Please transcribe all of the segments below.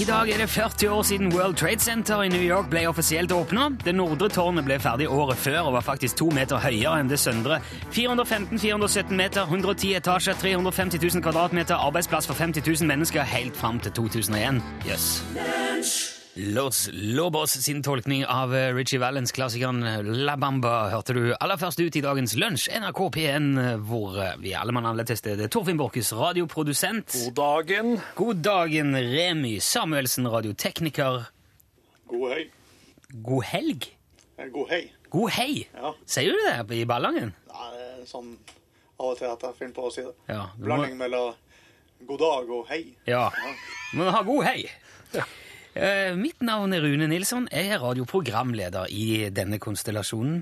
I dag er det 40 år siden World Trade Center i New York ble offisielt åpna. Det nordre tårnet ble ferdig året før og var faktisk to meter høyere enn det søndre. 415-417 meter, 110 etasjer, 350 000 kvadratmeter, arbeidsplass for 50 000 mennesker helt fram til 2001. Jøss. Los Lobos sin tolkning av eh, Richie Valens klassikeren La Bamba hørte du aller først ut i dagens lunsj. NRK P1, eh, hvor eh, vi alle mann alle til stede. Torfinn Borchhus, radioprodusent. God dagen. God dagen, Remy Samuelsen, radiotekniker. God hei. God helg. Eh, God hei. God hei. Ja. Sier du det i Ballangen? Nei, det er sånn av og til at jeg finner på å si det. Ja. Blanding må, mellom god dag og hei. ja. Ja. Men ha god hei. Eh, mitt navn er Rune Nilsson. Jeg er radioprogramleder i denne konstellasjonen.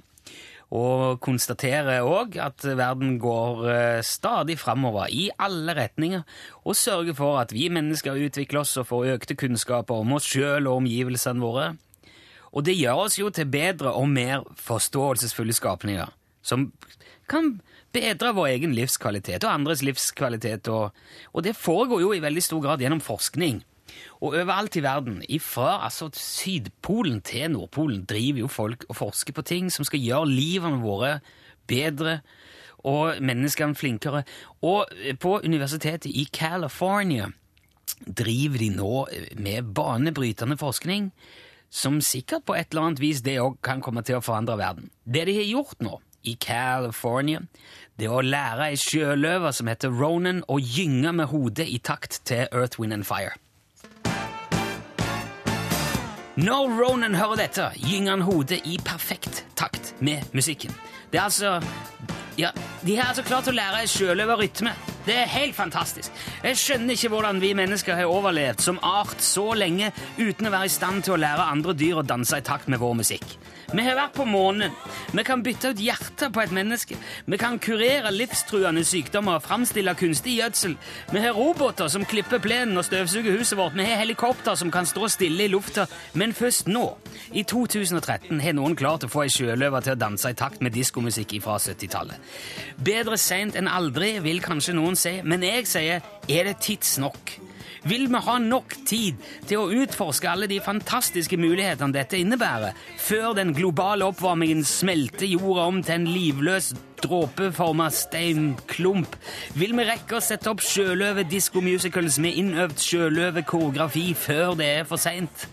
Og konstaterer òg at verden går eh, stadig framover i alle retninger, og sørger for at vi mennesker utvikler oss og får økte kunnskaper om oss sjøl og omgivelsene våre. Og det gjør oss jo til bedre og mer forståelsesfulle skapninger, som kan bedre vår egen livskvalitet og andres livskvalitet, og, og det foregår jo i veldig stor grad gjennom forskning. Og overalt i verden, fra altså Sydpolen til Nordpolen, driver jo folk og forsker på ting som skal gjøre livene våre bedre og menneskene flinkere. Og på universitetet i California driver de nå med banebrytende forskning som sikkert på et eller annet vis det òg kan komme til å forandre verden. Det de har gjort nå i California, det å lære ei sjøløve som heter Ronan, å gynge med hodet i takt til Earth, Wind and Fire. Når Ronan hører dette, gynger han hodet i perfekt takt med musikken. Det er altså Ja, de har altså klart å lære ei sjøløve rytme. Det er helt fantastisk. Jeg skjønner ikke hvordan vi mennesker har overlevd som art så lenge uten å være i stand til å lære andre dyr å danse i takt med vår musikk. Vi har vært på månen. Vi kan bytte ut hjertet på et menneske. Vi kan kurere livstruende sykdommer og framstille kunstig gjødsel. Vi har roboter som klipper plenen og støvsuger huset vårt. Vi har helikopter som kan stå stille i lufta. Men først nå, i 2013, har noen klart å få ei sjøløve til å danse i takt med diskomusikk fra 70-tallet. Bedre seint enn aldri, vil kanskje noen si, men jeg sier er det tidsnok? Vil vi ha nok tid til å utforske alle de fantastiske mulighetene dette innebærer, før den globale oppvarmingen smelter jorda om til en livløs, dråpeforma steinklump? Vil vi rekke å sette opp sjøløve-disko-musicals med innøvd sjøløve-koreografi før det er for seint?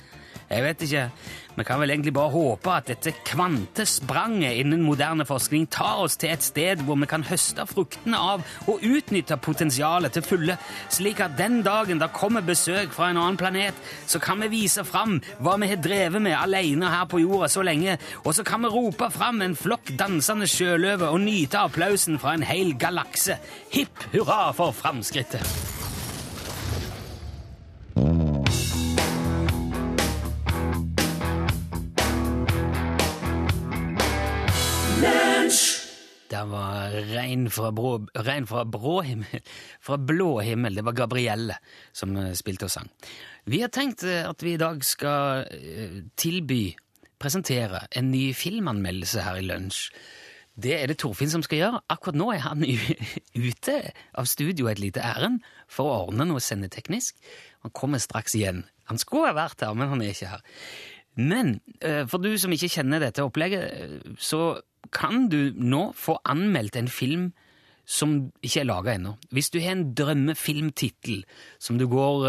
Jeg vet ikke. Vi kan vel egentlig bare håpe at dette kvantespranget innen moderne forskning tar oss til et sted hvor vi kan høste fruktene av og utnytte potensialet til fulle, slik at den dagen det kommer besøk fra en annen planet, så kan vi vise fram hva vi har drevet med alene her på jorda så lenge, og så kan vi rope fram en flokk dansende sjøløver og nyte applausen fra en hel galakse. Hipp hurra for framskrittet! Det var regn fra, brå, regn fra brå himmel, fra blå himmel. Det var Gabrielle som eh, spilte og sang. Vi har tenkt eh, at vi i dag skal eh, tilby, presentere, en ny filmanmeldelse her i lunsj. Det er det Torfinn som skal gjøre. Akkurat nå er han ute av studio et lite ærend for å ordne noe sendeteknisk. Han kommer straks igjen. Han skulle ha vært her, men han er ikke her. Men for du som ikke kjenner dette opplegget, så kan du nå få anmeldt en film som ikke er laga ennå. Hvis du har en drømmefilmtittel som du går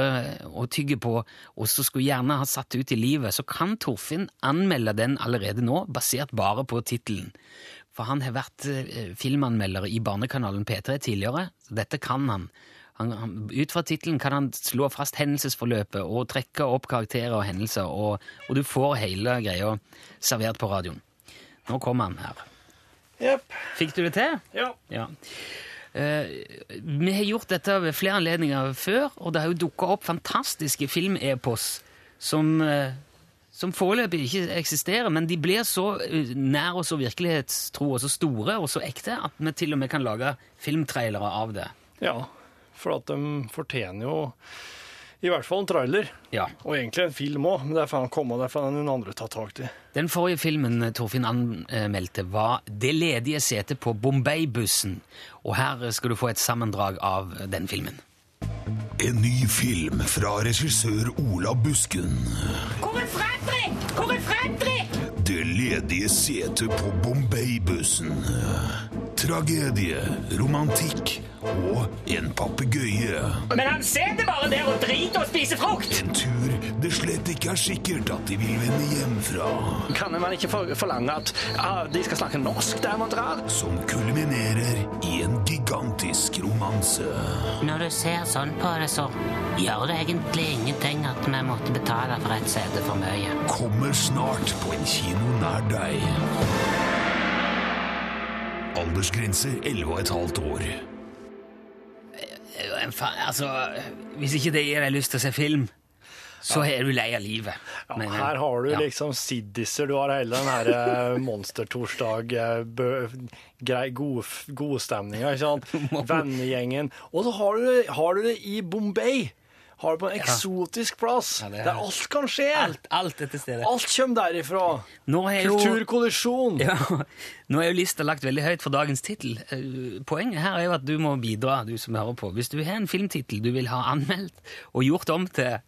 og tygger på, og så skulle gjerne ha satt ut i livet, så kan Torfinn anmelde den allerede nå, basert bare på tittelen. For han har vært filmanmelder i Barnekanalen P3 tidligere, så dette kan han. Han, han, ut fra tittelen kan han slå fast hendelsesforløpet og trekke opp karakterer og hendelser, og, og du får hele greia servert på radioen. Nå kommer han her. Yep. Fikk du det til? Ja. Ja. Eh, vi har gjort dette ved flere anledninger før, og det har jo dukka opp fantastiske film-epos som, eh, som foreløpig ikke eksisterer, men de blir så eh, nær og så virkelighetstro og så store og så ekte at vi til og med kan lage filmtrailere av det. Ja, for at de fortjener jo i hvert fall en trailer. Ja. Og egentlig en film òg, men det får han komme, og det får noen andre ta tak i. Den forrige filmen eh, Torfinn anmeldte, var Det ledige setet på Bombay-bussen. Og her skal du få et sammendrag av den filmen. En ny film fra regissør Ola Busken. Hvor er Fredrik? Hvor er Fredrik? Det ledige setet på Bombay-bussen. Tragedie, romantikk og en papegøye. Men han sitter bare der og driter og spiser frukt. En tur det slett ikke er sikkert at de vil vende hjem fra. Kan man ikke forlange at ah, de skal snakke norsk der man drar? Som kulminerer i en gigantisk romanse. Når du ser sånn på det, så gjør det egentlig ingenting at vi måtte betale for et sete for mye. Kommer snart på en kino nær deg. Aldersgrense 11,5 år. Altså, hvis ikke det gir deg lyst til å se film, så er du lei av livet. Ja, her har du liksom siddiser, du har hele den her eh, monstertorsdag, eh, ikke sant? Vennegjengen. Og så har du, har du det i Bombay. Har du på en eksotisk plass, Ja, det er- der alt kan skje. Alt, alt er til stede. Alt kommer derifra. Er Kulturkollisjon. Ja, Nå er jo lista lagt veldig høyt for dagens tittel. Eh, Poenget her er jo at du må bidra, du som hører på. Hvis du har en filmtittel du vil ha anmeldt og gjort om til,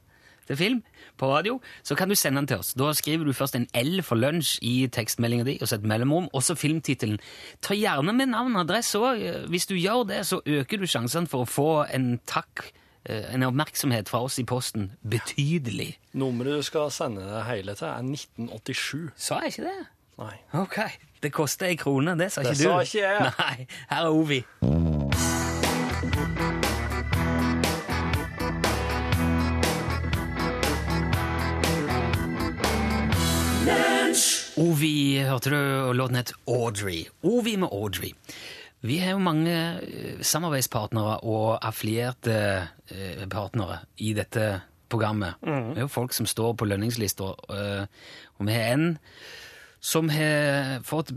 til film på radio, så kan du sende den til oss. Da skriver du først en L for lunsj i tekstmeldinga di, og så et mellomrom, og så filmtittelen. Ta gjerne med navn og adresse òg. Hvis du gjør det, så øker du sjansene for å få en takk, eh, en oppmerksomhet fra oss i posten, betydelig. Nummeret du skal sende det hele til, er 1987. Sa jeg ikke det? Nei. Ok, det koster ei krone, det sa Det ikke du. Det sa ikke jeg. Nei, her er Ovi. Ovi, hørte du, og låten het Audrey. Ovi med Audrey. Vi har jo mange eh, samarbeidspartnere og affilierte eh, partnere i dette programmet. Det er jo folk som står på lønningslister, eh, og vi har en som har fått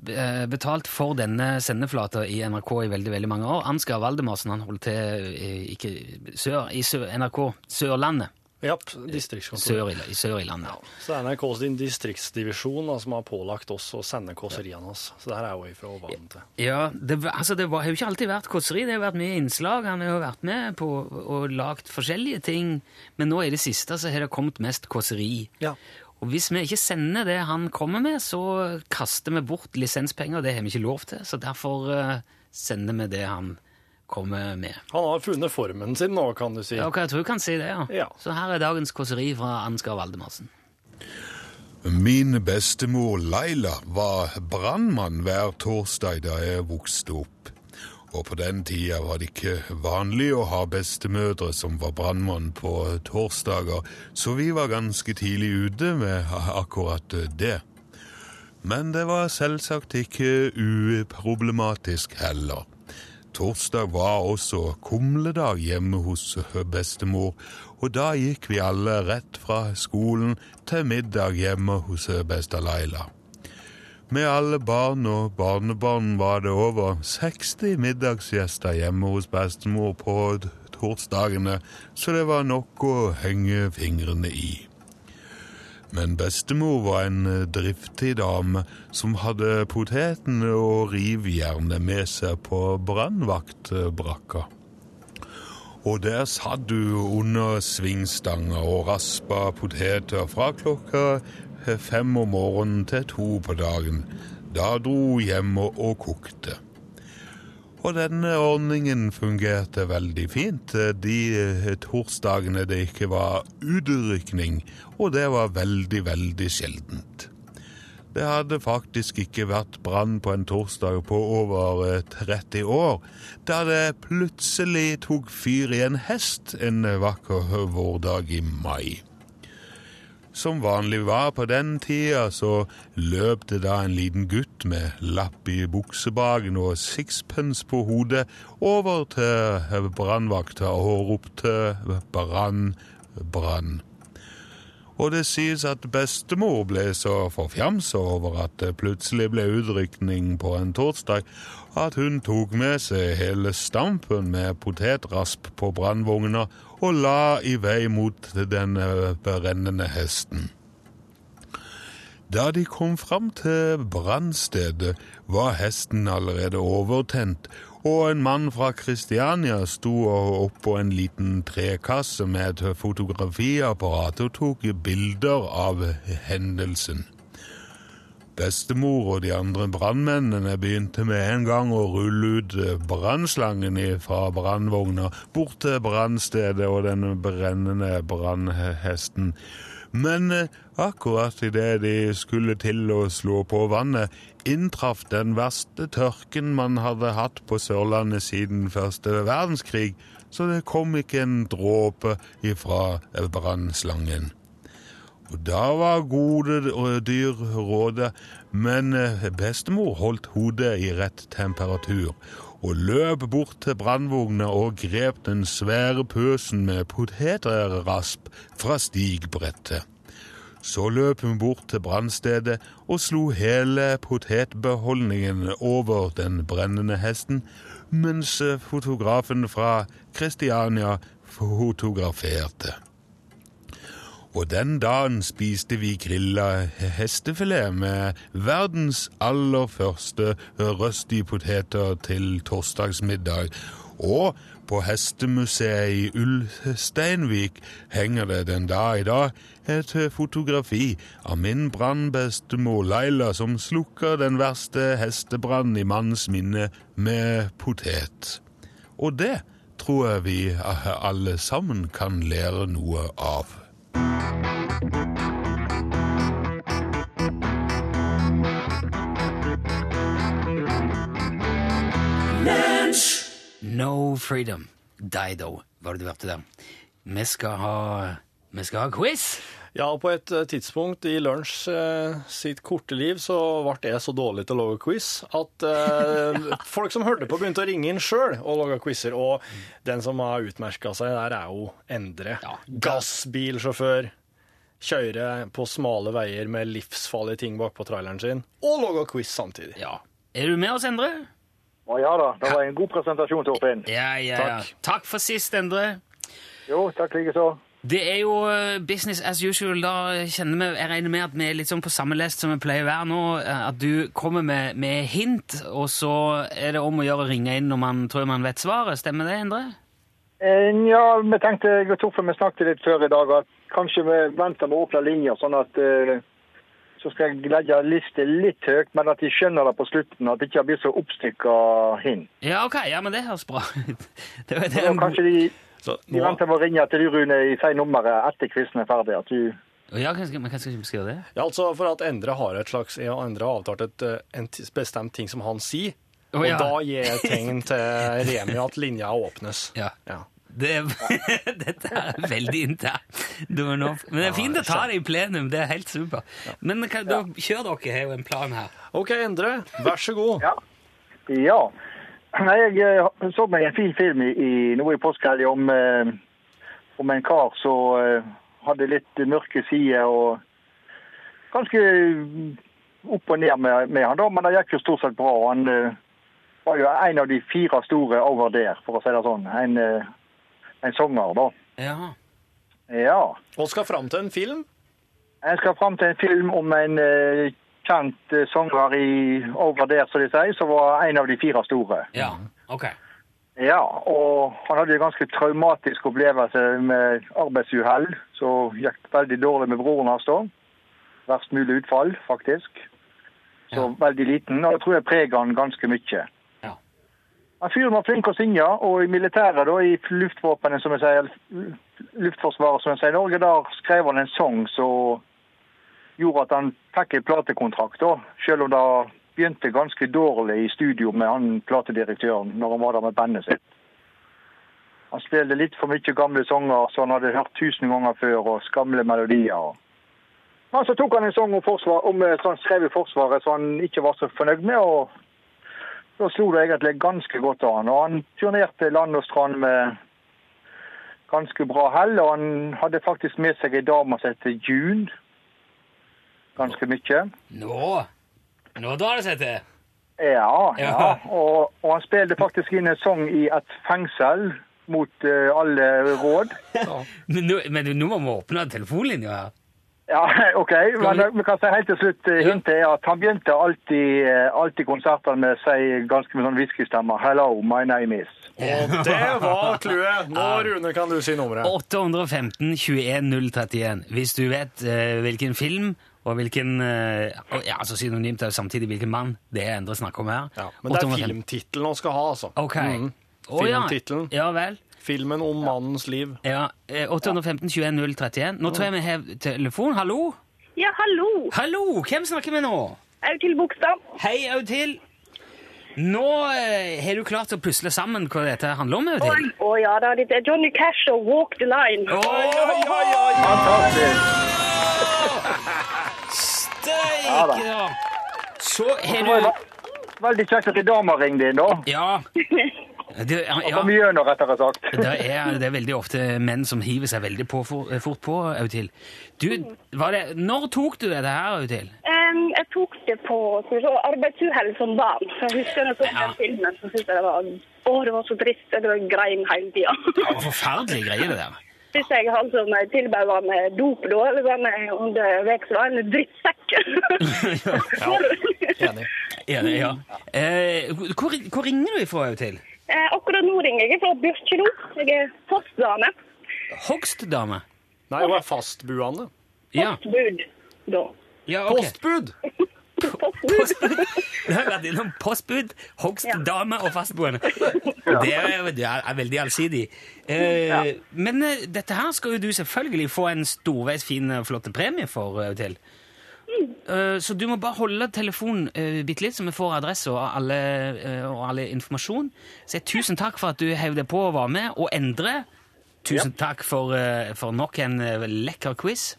betalt for denne sendeflata i NRK i veldig veldig mange år. Ansgar Valdemarsen han holder til i, ikke, sør, i sør, NRK Sørlandet. Japp, distriktskontor. Sør i, sør i landet. Så det er NRK sin distriktsdivisjon da, som har pålagt oss å sende kåseriene hans. Så det her er jo ifra vant til. Ja, det, altså, det var, har jo ikke alltid vært kåseri, det har vært mye innslag. Han har jo vært med på og lagt forskjellige ting, men nå i det siste så har det kommet mest kåseri. Ja. Og hvis vi ikke sender det han kommer med, så kaster vi bort lisenspenger. Det har vi ikke lov til, så derfor eh, sender vi det han kommer med. Han har funnet formen sin nå, kan du si. Ja, okay, jeg tror jeg kan si det, ja. Ja. Så her er dagens kåseri fra Ansgar Valdemarsen. Min bestemor Laila var brannmann hver torsdag da jeg vokste opp. Og på den tida var det ikke vanlig å ha bestemødre som var brannmann på torsdager, så vi var ganske tidlig ute med akkurat det. Men det var selvsagt ikke uproblematisk heller. Torsdag var også kumledag hjemme hos bestemor, og da gikk vi alle rett fra skolen til middag hjemme hos besta Laila. Med alle barn og barnebarn var det over 60 middagsgjester hjemme hos bestemor på torsdagene, så det var nok å henge fingrene i. Men bestemor var en eh, driftig dame som hadde potetene og rivjernet med seg på brannvaktbrakka. Og der satt du under svingstanga og raspa poteter fra klokka fem om morgenen til to på dagen. Da dro hun hjem og kokte. Og denne ordningen fungerte veldig fint de eh, torsdagene det ikke var utrykning, og det var veldig, veldig sjeldent. Det hadde faktisk ikke vært brann på en torsdag på over eh, 30 år, da det plutselig tok fyr i en hest en vakker vårdag i mai. Som vanlig var på den tida, så løp det da en liten gutt med lapp i buksebagen og sixpence på hodet over til brannvakta og ropte 'brann, brann'. Og det sies at bestemor ble så forfjamsa over at det plutselig ble utrykning på en torsdag, at hun tok med seg hele stampen med potetrasp på brannvogna og la i vei mot den brennende hesten. Da de kom fram til brannstedet, var hesten allerede overtent, og en mann fra Kristiania sto oppå en liten trekasse med et fotografiapparat og tok bilder av hendelsen. Bestemor og de andre brannmennene begynte med en gang å rulle ut brannslangen fra brannvogna bort til brannstedet og den brennende brannhesten. Men eh, akkurat idet de skulle til å slå på vannet, inntraff den verste tørken man hadde hatt på Sørlandet siden første verdenskrig, så det kom ikke en dråpe ifra brannslangen. Og da var gode dyr råde, men eh, bestemor holdt hodet i rett temperatur og løp bort til brannvogna og grep den svære pøsen med potetrasp fra stigbrettet. Så løp hun bort til brannstedet og slo hele potetbeholdningen over den brennende hesten, mens fotografen fra Kristiania fotograferte. Og den dagen spiste vi grilla hestefilet med verdens aller første røstige poteter til torsdagsmiddag. Og på Hestemuseet i Ulsteinvik henger det den dag i dag et fotografi av min brannbestemor Laila som slukka den verste hestebrannen i manns minne med potet. Og det tror jeg vi alle sammen kan lære noe av. No freedom. Dido, var det du hørte der. Vi skal ha, vi skal ha quiz. Ja, på et eh, tidspunkt i Lunsj eh, sitt korte liv så ble jeg så dårlig til å lage quiz at eh, folk som hørte på, begynte å ringe inn sjøl og lage quizer. Og den som har utmerka seg der, er jo Endre. Gassbilsjåfør. Kjører på smale veier med livsfarlige ting bakpå traileren sin, og lager quiz samtidig. Ja. Er du med oss, Endre? Å ja da, det var en god presentasjon, Torfinn. Ja, ja, ja. Takk for sist, Endre. Jo, takk likeså. Det er jo eh, business as usual. Da kjenner vi, jeg regner med at vi er litt sånn på samme lest som vi pleier å være nå. eh, At du kommer med, med hint, og så er det om å gjøre å ringe inn når man tror man vet svaret. Stemmer det, Endre? Eh, ja, vi tenkte, jeg og Torfinn vi snakket litt før i dag, at kanskje vi venter med å åpne linjer, sånn at eh, så skal jeg legge lista litt høyt, men at de skjønner det på slutten, at det ikke blir så oppstykka hin. Ja, ok. Ja, men det høres bra ut. Det, det en god- kanskje de, Så de venter med å ringe til du, Rune, i sier nummeret etter quizen er ferdig. At du Ja, men hva skal vi skrive det? ja, altså for at Endre har et slags ja, Endre har avtalt et, eh, en bestemt ting som han sier, Å, og da gir jeg tegn til Remi at linja åpnes. Ja. Ja. Det er, dette er veldig internt. Du må nå- Men det er fint å ta det i plenum. Det er helt super. Men hva- da kjør dere, har jo en plan her. OK, Endre, vær så god. Ja. Ja. Nei, Jeg så meg en fin film i, nå i påskehelga om, eh, om en kar som eh, hadde litt mørke sider og ganske opp og ned med, med han da, men det gikk jo stort sett bra. Han eh, var jo en av de fire store over der, for å si det sånn. En, en sanger, da. Ja. Ja. Og skal fram til en film. Jeg skal fram til en film om en uh, kjent uh, sanger i over der, som de sier, som var en av de fire store. ja. Ok. Ja, og han hadde en ganske traumatisk opplevelse med arbeidsuhell. Så gikk det veldig dårlig med broren hans da. Verst mulig utfall, faktisk. Så Ja. veldig liten, og jeg tror jeg preger han ganske mye. Fyren var flink å synge, og i militæret, da, i luftvåpenet, som jeg sier, luftforsvaret, som jeg sier i Norge, der skrev han en sang som gjorde at han fikk en platekontrakt, da. Selv om det begynte ganske dårlig i studio med han platedirektøren når han var der med bandet sitt. Han spilte litt for mye gamle sanger som han hadde hørt tusen ganger før, og skamle melodier. Men så tok han en sang om, forsvar, om eh, som han skrev i Forsvaret som han ikke var så fornøyd med, og da slo det egentlig ganske godt av han. Og han turnerte land og strand med ganske bra hell. Og han hadde faktisk med seg ei dame som heter June. Ganske mye. Nå Nå drar det seg til. Ja, ja. Ja. Og, og han spilte faktisk inn en sang i et fengsel mot uh, alle råd. Men nå, men nå må vi åpne telefonlinja her. Ja, OK. Men eh, vi kan si helt til slutt eh, hintet er at han begynte alltid, eh, alltid konsertene med å si ganske med sånn whiskystemme 'Hello, my name is'. Og det var clouet. Nå, Rune, kan du si nummeret. 815 21 031. Hvis du vet uh, hvilken film og hvilken ja, altså Synonymt er samtidig hvilken mann det er Endre snakker om her. Ja, men det er filmtittelen han skal ha, altså. Ok. Mhm. Oh, ja. Ja vel. Filmen om mannens liv. Ja, eh, 815 21 031. Nå tror jeg vi har telefon. Hallo? Ja, hallo. Hallo! Hvem snakker vi nå? Audhild Bogstad. Hei, Audhild. Nå eh, har du klart å pusle sammen hva dette handler om, Oi, Audhild. å ja da, det er Johnny Cash og Walk the Line. Steike, da! Så har du veldig kjekt at ei dame ringte inn, da. Ja. Det, ja, kom gjennom, rettere sagt. Det er, det er veldig ofte menn som hiver seg veldig på, for, fort på, Audhild. Du, var det, når tok du dette her, Audhild? Um, jeg tok det på arbeidsuhell som barn. Jeg husker jeg så den filmen, så syntes jeg det var å, det var så trist. Jeg var grein hele tida. Ja, var forferdelige greier, det der. Hvis jeg han som tilbød han med dop da, eller var med under veksel, en drittsekk. Enig. Enig, ja. Eh, hvor, hvor ringer du ifra, Audhild? Eh, akkurat nå ringer jeg fra Bjørkjelo. Jeg er fastdame. Hogstdame? Nei, hun er fastbuende. Ja. Postbud, da. ja ok. Postbud! Postbud. Du har vært innom postbud, hogstdame og fastboende. Det er, det er veldig allsidig. Eh, Men eh, dette her skal jo du selvfølgelig få en storveis fin og flott premie for. Eh, Så du må bare holde telefonen uh, bitte litt, så vi får adresse og eh, og alle informasjon. Så tusen takk for at du heiv deg på og var med. Og Endre, tusen takk for, eh, for nok en eh, lekker quiz.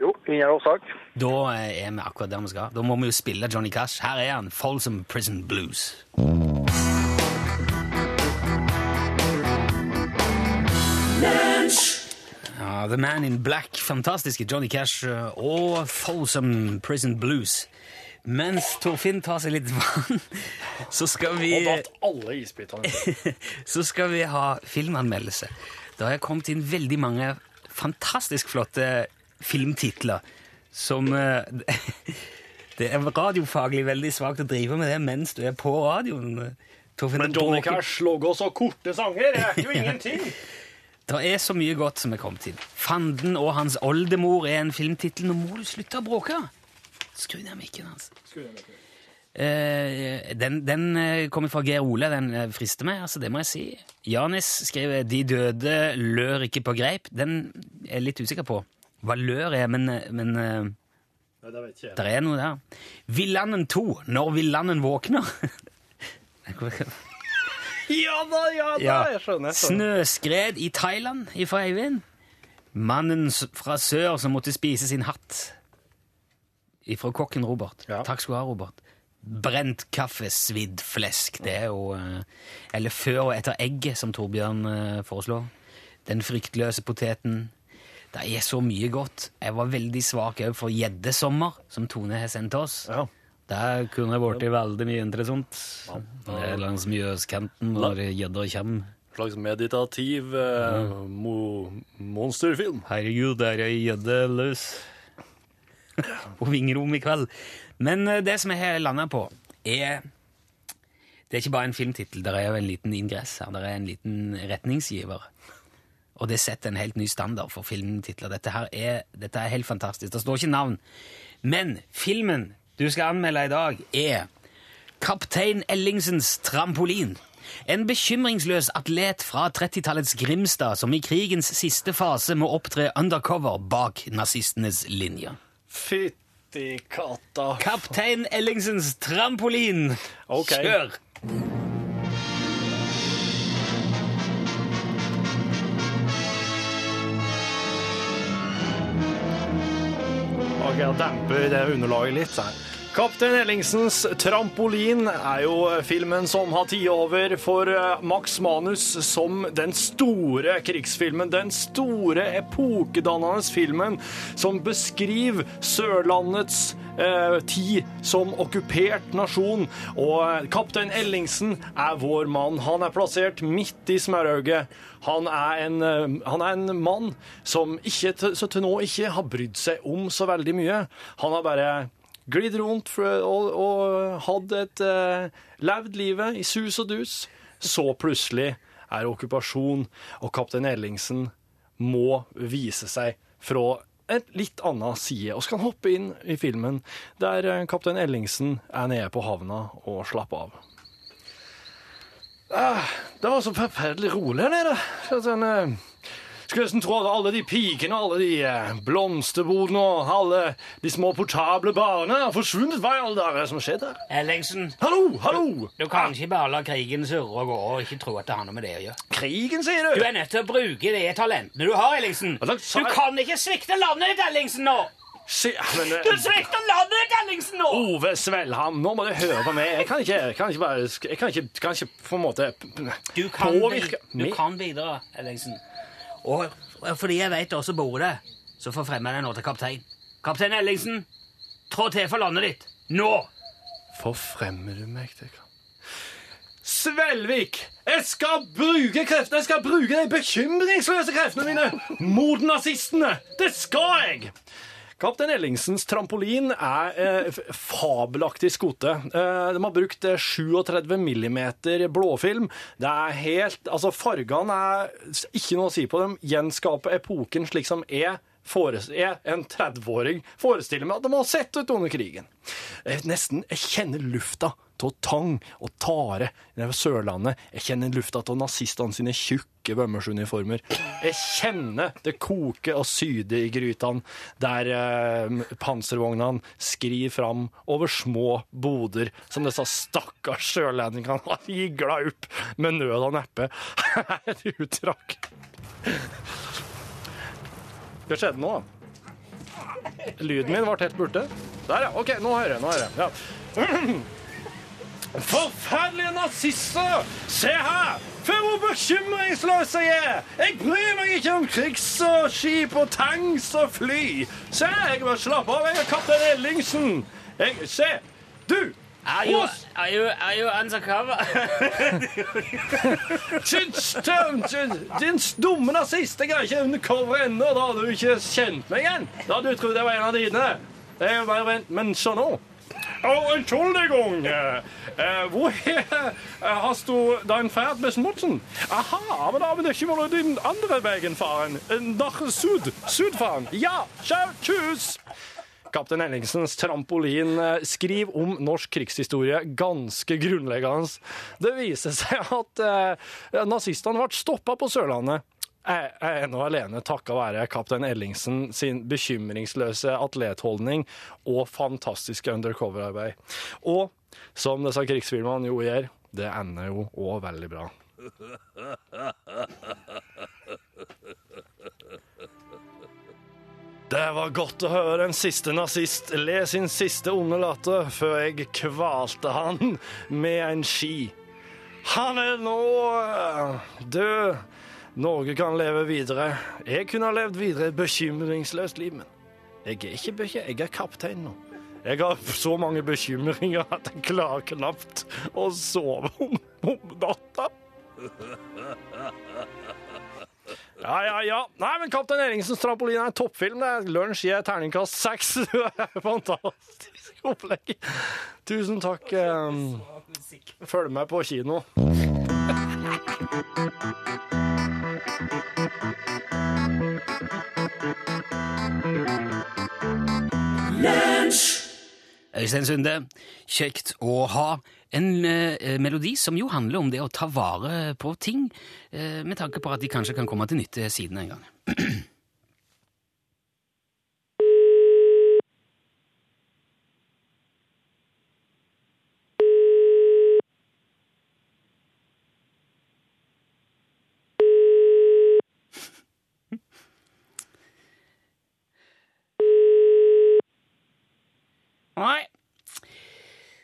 Jo, ingen årsak. Da eh, er vi akkurat der vi skal. Da må vi jo spille Johnny Cash. Her er han, Folsom Prison Blues. The Man in Black, fantastiske Johnny Cash eh, og Folsom Prison Blues. Mens Torfinn tar seg litt vann, så skal vi Og datt alle isbitene. så skal vi ha filmanmeldelse. Det har kommet inn veldig mange fantastisk flotte filmtitler som eh, Det er radiofaglig veldig svakt å drive med det mens du er på radioen. Torfinn. Men Johnny Cash lager så korte sanger, det er jo ingenting. Det er så mye godt som er kommet inn. Fanden og hans oldemor er en filmtittel. Nå må du slutte å bråke! Skru ned mikken hans. Eh, den den eh, kommer fra Geir Ole. Den eh, frister meg, altså, det må jeg si. Janis skriver 'De døde lør ikke på greip'. Den er jeg litt usikker på hva lør er, men, eh, men Nei, det vet ikke jeg. det er noe der. Villanden 2. Når villanden våkner. Ja da, ja da, Ja. jeg skjønner. skjønner. Snøskred i Thailand ifra Eivind. Mannen fra sør som måtte spise sin hatt. Ifra kokken Robert. Takk skal du ha, Robert. Brent kaffe, svidd flesk. Det er jo eh, Eller før og etter egget, som Torbjørn eh, foreslår. Den fryktløse poteten. Det er så mye godt. Jeg var veldig svak òg for gjeddesommer, som Tone har sendt oss. Der kunne det blitt veldig mye interessant. Det er langs Mjøskanten når gjedda kommer. Slags meditativ eh, mo monsterfilm. Herregud, der er ei gjedde løs på vingerom i kveld. Men eh, det som jeg har landa på, er Det er ikke bare en filmtittel, det er jo en liten ingress her. Det er en liten retningsgiver. Og det setter en helt ny standard for filmtitler. Dette her er, dette er helt fantastisk. Det står ikke navn. Men filmen du skal anmelde i dag, er Kaptein Ellingsens trampolin. En bekymringsløs atlet fra 30-tallets Grimstad som i krigens siste fase må opptre undercover bak nazistenes linjer. Fytti katta. Kaptein Ellingsens trampolin. Okay. Kjør! Jeg demper det underlaget litt. Så. Kaptein Ellingsens Trampolin er jo filmen som har tatt over for eh, Max Manus som den store krigsfilmen. Den store epokedannende filmen som beskriver Sørlandets eh, tid som okkupert nasjon. Og eh, kaptein Ellingsen er vår mann. Han er plassert midt i smørauget. Han er en, eh, han er en mann som ikke, til- nå ikke har brydd seg om så veldig mye. Han har bare glidd rundt og, og hatt et uh, levd livet i sus og dus. Så plutselig er okkupasjon, og kaptein Ellingsen må vise seg fra et litt annen side. Og han hoppe inn i filmen der eh, kaptein Ellingsen er nede på havna og slapper av. Ah, det var så forferdelig rolig her nede. Så Sånn, eh, tro at alle de pikene og alle de eh, blomsterbodene og alle de små portable barene har forsvunnet. Hva i alle dager er som har skjedd her? Ellingsen. Hallo, hallo! Du kan ikke bare la krigen surre og gå og ikke tro at det har noe med det å gjøre. Krigen, sier du? Du er nødt til å bruke de talentene du har, Ellingsen. Du kan ikke svikte landet ditt, Ellingsen, nå! Se, men, eh, Du svikter landet ditt, Ellingsen, nå! Ove Svelham, nå må du høre på meg. Jeg kan ikke, jeg kan ikke bare Jeg kan ikke, kan ikke på en måte Du kan, påvirke du kan bidra, Ellingsen. Og, og fordi jeg vet også bor det, så forfremmer jeg deg nå til kaptein. Kaptein Ellingsen, trå til for landet ditt. Nå! Forfremmer du meg til Svelvik! Jeg skal bruke kreftene, jeg skal bruke de bekymringsløse kreftene mine mot nazistene! Det skal jeg! Kaptein Ellingsens trampolin er eh, fabelaktig skote. Eh, de har brukt eh, 37 millimeter blåfilm. Det er helt Altså, fargene er ikke noe å si på dem. Gjenskaper epoken slik som fores- jeg, en 30-åring, forestiller meg at de har sett ut under krigen. Jeg nesten Jeg kjenner lufta av tang og tare nede Sørlandet. Jeg kjenner lufta av nazistene sine tjukke bømmersuniformer. Jeg kjenner det koker og syder i grytene der eh, panservognene skrir fram over små boder som disse stakkars sørlendingene har gigla opp med nød og neppe. Et utdrag. Hva skjedde nå? Lyden min ble helt borte. Der, ja. OK, nå hører jeg. Nå hører jeg. Ja. Forferdelige nazister! Se her! For hvor bekymringsløs jeg er! Jeg bryr meg ikke om krigs og skip og tanks og fly. Se, jeg må slappe av. Jeg er kaptein Ellingsen. Jeg, se, du! Are you, are you, are you undercover? Din dumme nazist! Jeg er ikke undercover ennå. Da hadde du ikke kjent meg igjen. Da hadde du trodd jeg var en av dine. Det er jo bare Men så nå. Oh, Entschuldigung. Eh, woher eh, hast du dein Pferd besmutzen? Aha, aber da vil ikke vært den andre veien fahren. Nach Süd. Süd fahren. Ja, ciao, tschüss. Kaptein Ellingsens trampolin skriv om norsk krigshistorie ganske grunnleggende. Det viser seg at eh, nazistene ble stoppa på Sørlandet. Jeg er ennå alene takka være kaptein Ellingsen sin bekymringsløse atletholdning og fantastiske undercover-arbeid. Og som disse krigsfilmene jo gjør, det ender jo òg veldig bra. Det var godt å høre en siste nazist le sin siste onde latter før jeg kvalte han med en ski. Han er nå eh, død. Norge kan leve videre. Jeg kunne ha levd videre et bekymringsløst liv, men jeg er ikke bekymret. Jeg er kaptein nå. Jeg har så mange bekymringer at jeg klarer knapt å sove om, om natta. Ja, ja, ja. Nei, men Kaptein Eringsens trampoline' er en toppfilm. Det er lunsj gir terningkast seks. Fantastisk opplegg. Tusen takk. eh, Følg med på kino. Øystein Sunde, kjekt å ha en eh, melodi som jo handler om det å ta vare på ting, eh, med tanke på at de kanskje kan komme til nytte siden en gang. Nei,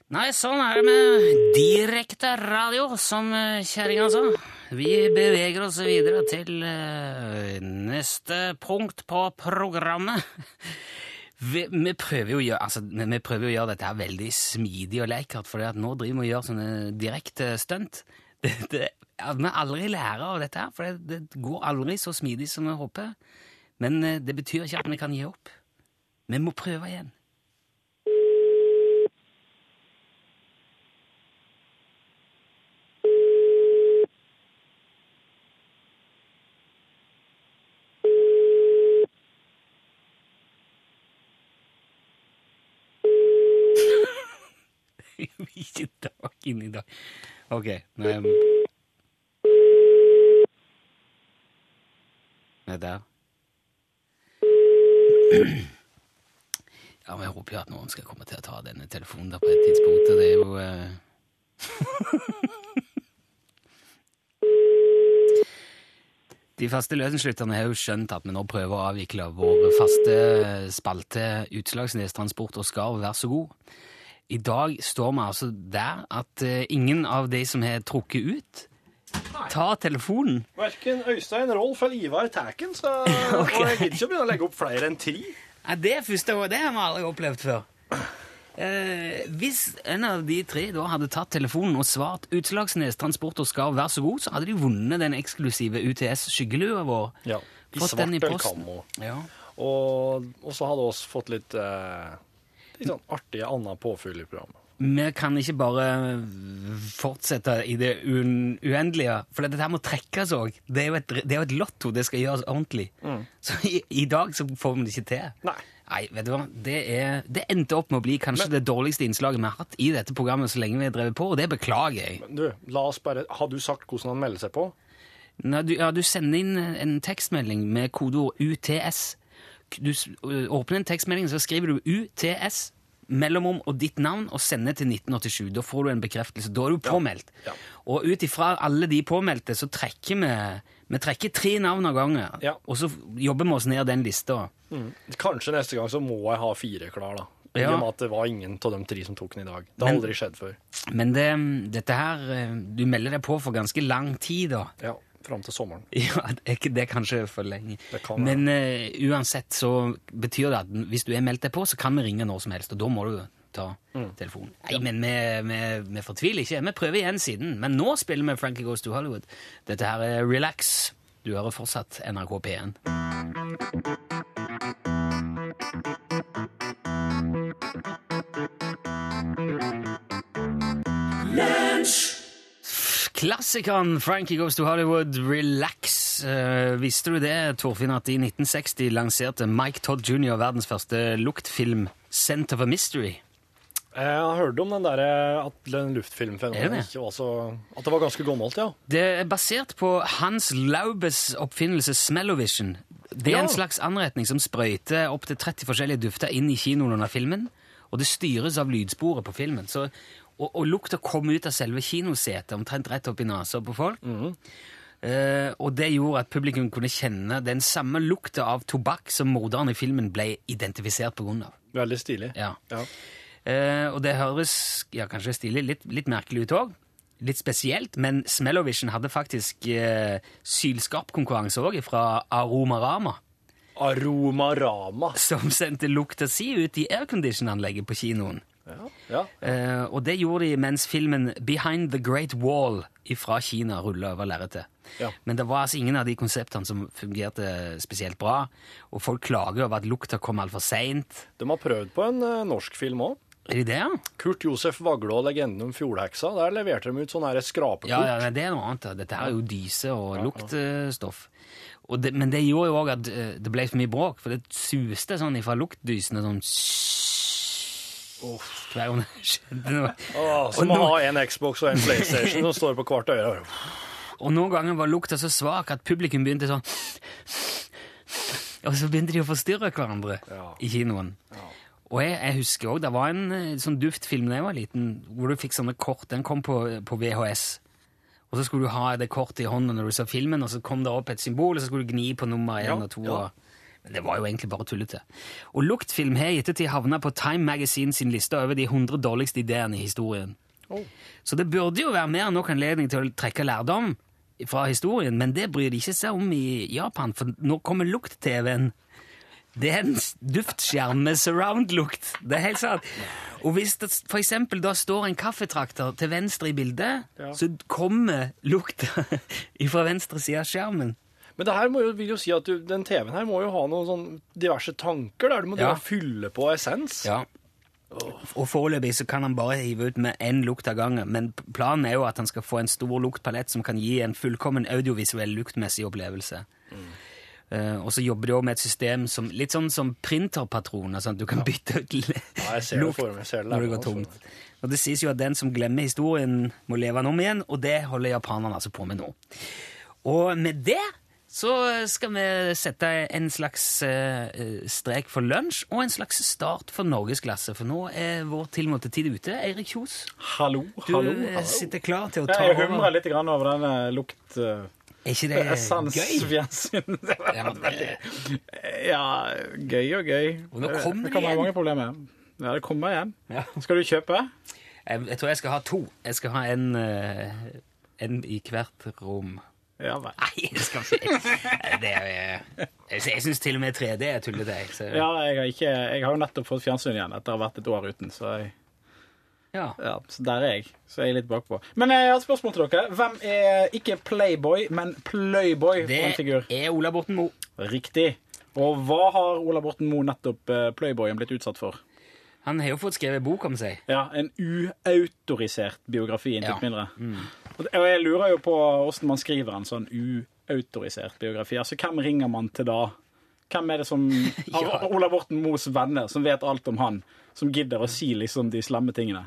Nei, sånn er det med direkte radio, som eh, kjerringa sa. Vi beveger oss videre til eh, neste punkt på programmet. Vi, vi, prøver jo å gjøre, altså, vi prøver å gjøre dette her veldig smidig og lekkert, for nå driver vi og gjør sånne direkte stunt. Det, det, vi aldri lærer av dette her, for det, det går aldri så smidig som vi håper. Men eh, det betyr ikke at vi kan gi opp. Vi må prøve igjen. ikke inn i dag. Ok, Det er der. Ja, men jeg håper jo at noen skal komme til å ta denne telefonen da på et tidspunkt, det er jo uh... De faste løsenslytterne har jo skjønt at vi nå prøver å avvikle vår faste spalte Utslagsnes Transport og Skarv, vær så god. I dag står vi altså der at eh, ingen av de som har trukket ut, tar telefonen. Verken Øystein, Rolf eller Ivar tar den, så og jeg gidder ikke å begynne å legge opp flere enn tre. Ja, det første år, det har vi aldri opplevd før. Eh, hvis en av de tre da hadde tatt telefonen og svart Utslagsnes Transport og Skarv, vær så god, så hadde de vunnet den eksklusive UTS-skyggelua vår. Ja, I Fått svart den i posten. Ja. Og, og så hadde vi fått litt, eh, litt sånn artig annet påfyll i programmet. Vi kan ikke bare fortsette i det uendelige, for dette her må trekkes òg. Det, det er jo et lotto, det skal gjøres ordentlig. Så i, i dag så får vi det ikke til. Nei. Nei, vet du hva? Det, er, det endte opp med å bli kanskje det dårligste innslaget vi har hatt i dette programmet så lenge vi har drevet på, og det beklager jeg. Men du, la oss bare, har du sagt hvordan han melder seg på? Nei, du, ja, du sender inn en tekstmelding med kodeord UTS. Du åpner en tekstmelding, så skriver du UTS, mellomrom og ditt navn, og sender til 1987. Da får du en bekreftelse. Da er du påmeldt. Ja. Og ut ifra alle de påmeldte, så trekker vi vi trekker tre navn av gangen, Ja. og så jobber vi oss ned den lista. Kanskje neste gang så må jeg ha fire klar, da. I Ja. og med at det var ingen av de tre som tok den i dag. Det har Men- aldri skjedd før. Men det, dette her Du melder deg på for ganske lang tid, da. Ja, Fram til sommeren. Ja, det er kanskje for lenge. Det kan Men uh, uansett så betyr det at hvis du er meldt deg på, så kan vi ringe når som helst, og da må du ta Mm. telefonen. Nei, men vi, vi, vi fortviler ikke. Vi prøver igjen siden. Men nå spiller vi Frankie Goes to Hollywood. Dette her er Relax. Du hører fortsatt NRK P1. Klassikeren Frankie Goes to Hollywood, Relax. Eh, visste du det, Torfinn, at i 1960 lanserte Mike Todd jr. verdens første luktfilm, Scent of a Mystery? Jeg har hørt om den der, eh, at den luftfilmfenomenet det? ikke var så At det var ganske gammelt, ja. Det er basert på Hans Laubes oppfinnelse Smellovision. Det er Ja. en slags anretning som sprøyter opp til 30 forskjellige dufter inn i kinoen under filmen, og det styres av lydsporet på filmen. Så, og, og lukta kom ut av selve kinosetet, omtrent rett opp i nesa på folk. Eh, og det gjorde at publikum kunne kjenne den samme lukta av tobakk som morderen i filmen ble identifisert av. Veldig stilig. Ja. Ja. Eh, og det høres ja, kanskje stilig, litt, litt merkelig ut òg. Litt spesielt, men Smellovision hadde faktisk eh, sylskapkonkurranse òg fra Aromarama, Aromarama. som sendte lukta si ut i aircondition-anlegget på kinoen. Ja. ja. Eh, og det gjorde de mens filmen Behind the Great Wall fra Kina rulla over lerretet. Ja. Men det var altså ingen av de konseptene som fungerte spesielt bra, og folk klager over at lukta kom altfor seint. De har prøvd på en uh, norsk film òg. Er de det? Kurt Josef Vagle og legenden om fjordheksa. Der leverte de ut sånn her skrapekort. Ja, ja, det er noe annet. Dette her er jo dyse og luktstoff. Det, men det gjorde jo òg at eh, det ble for mye bråk, for det suste sånn ifra luktdysene sånn Hver gang det skjedde noe. Oh, som å ha en Xbox og en PlayStation som står på hvert øre. Og noen ganger var lukta så svak at publikum begynte sånn Og så begynte de å forstyrre hverandre Ja. i kinoen. Og jeg, jeg husker òg det var en eh, sånn duftfilm da jeg var liten, hvor du fikk sånne kort. Den kom på, på VHS. Og så skulle du ha det kortet i hånda når du så filmen, og så kom det opp et symbol, og så skulle du gni på nummer én Ja, og to. ja. og- det var jo egentlig bare tullete. Og luktfilm har i ettertid havna på Time Magazine sin liste over de 100 dårligste ideene i historien. Oh. Så det burde jo være mer enn nok anledning til å trekke lærdom fra historien, men det bryr de ikke seg om i Japan, for nå kommer lukt-TV-en. Det er en duftskjerm med surround-lukt. Det er helt sant. Og hvis det eksempel da står en kaffetrakter til venstre i bildet, Ja. så kommer lukta fra venstre side av skjermen. Men det her jo, vil jo si at du, den TV-en her må jo ha noen sånn diverse tanker der du må Ja. fylle på essens. Ja. Og foreløpig så kan han bare hive ut med én lukt av gangen, men planen er jo at han skal få en stor luktpalett som kan gi en fullkommen audiovisuell luktmessig opplevelse. Eh, og så jobber de også med et system som, litt sånn som printerpatroner, sånn at du kan bytte ut Ja, jeg det lukt det når det går tomt. Og det sies jo at den som glemmer historien, må leve den om igjen, og det holder japanerne altså på med nå. Og med det så skal vi sette en slags eh, strek for lunsj og en slags start for norgesklasse, for nå er vår tilmålte tid ute. Eirik Kjos, Hallo, du hallo. hallo. sitter klar til å ta over. jeg humrer litt grann over denne lukt... Uh, Er ikke det gøy? Essensfjensynet. Det Ja, veldig Ja, gøy og gøy. Og nå kommer det det igjen. mange problemer. Ja, det kommer igjen. Ja. Skal du kjøpe? Jeg, jeg tror jeg skal ha to. Jeg skal ha en, eh, en i hvert rom. Ja vel. Nei, det skal vi det er, Jeg, jeg syns til og med 3D er tullete. jeg, Ja, jeg har, ikke, jeg har jo nettopp fått fjernsyn igjen etter å ha vært et år uten, så, jeg, Ja. ja, så der er jeg. Så jeg er litt bakpå. Men jeg har et spørsmål til dere. Hvem er ikke Playboy, men Playboy for en figur? Det er Ola Borten Moe. Riktig. Og hva har Ola Borten Moe nettopp eh, Playboyen blitt utsatt for? Han har jo fått skrevet bok om seg. Ja, En uautorisert biografi, intet Ja. mindre. Og Og jeg lurer jo på åssen man skriver en sånn uautorisert biografi. Altså, Hvem ringer man til da? Hvem er det som Ja. Olav Borten Moes venner som vet alt om han, som gidder å si liksom de slemme tingene?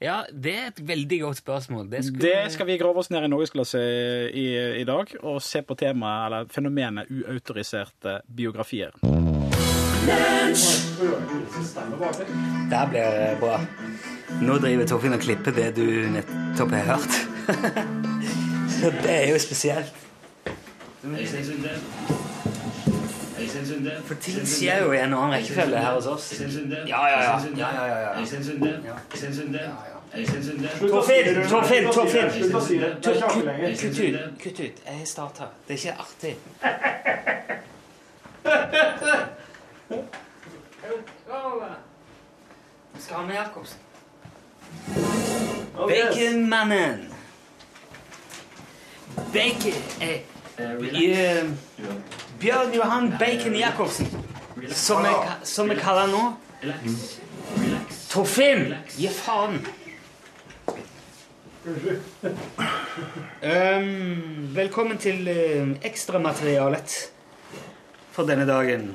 Ja, det er et veldig godt spørsmål. Det, skulle, Det skal vi grave oss ned i norgesklasse i, i dag, og se på temaet, eller fenomenet uautoriserte biografier. Der blir det bra. Nå driver Torfinn og klipper det du nettopp har hørt. Så det er jo spesielt. For ting skjer jo i en annen rekkefølge her hos oss. Ja, ja, ja. ja. Torfinn! Torfinn! Torfinn! Kutt ut. Kutt ut. Jeg starter. Det er ikke artig. Med Jacobsen. Baconmannen. Bacon eh, eh, Bjørn Johan Bacon Jacobsen, som jeg, som jeg kaller nå. Torfinn! Gi faen! Um, velkommen til uh, ekstramaterialet for denne dagen.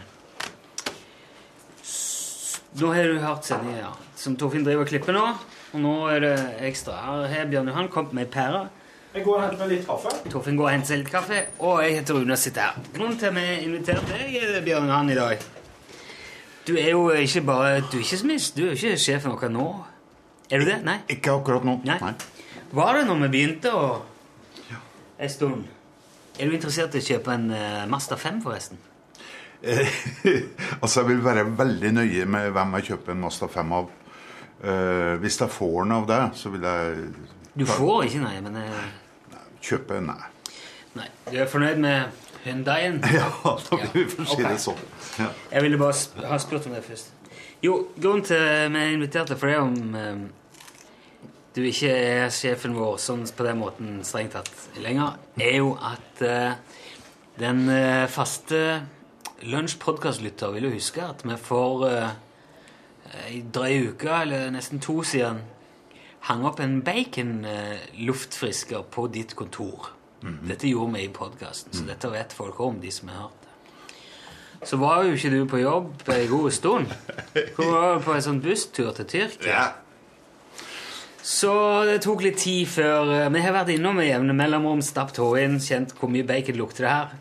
S- Nå har du hørt sendinga som Torfinn driver og klipper nå. Og nå er det ekstra. Her har Bjørn Johan kommet med ei pære. Jeg går og henter meg litt kaffe. Torfinn går og henter seg litt kaffe, og jeg heter Rune og sitter her. Grunnen til at vi inviterte deg, er Bjørn Johan, i dag. Du er jo ikke bare Du er ikke smiss, du er jo ikke sjefen vår nå. Er du det? Nei? Ikke akkurat nå. Nei. Var det når vi begynte å En stund. Er du interessert i å kjøpe en uh, Mazda 5, forresten? Eh, altså, jeg vil være veldig nøye med hvem jeg kjøper en Mazda 5 av. Eh, hvis jeg får den av deg, så vil jeg Du får ikke, nei, men nei, kjøpe Nei. Nei. Du er fornøyd med Hyundaien? Ja, da blir vi for å si det sånn. Ja. Jeg ville bare sp ha spurt om det først. Jo, grunnen til at vi inviterte for det om um, du ikke er sjefen vår sånn på den måten strengt tatt lenger, er jo at uh, den uh, faste lunsj-podkastlytter vil jo huske at vi får uh, ei drøy uke, eller nesten to siden, hang opp en bacon-luftfrisker på ditt kontor. Dette gjorde vi i podkasten, så dette vet folk om, de som har hørt det. Så var jo ikke du på jobb ei god stund. Du var på en sånn busstur til Tyrkia. Så det tok litt tid før eh, Vi har vært innom med jevne mellomrom, stappet hår inn, kjent hvor mye bacon lukter det her.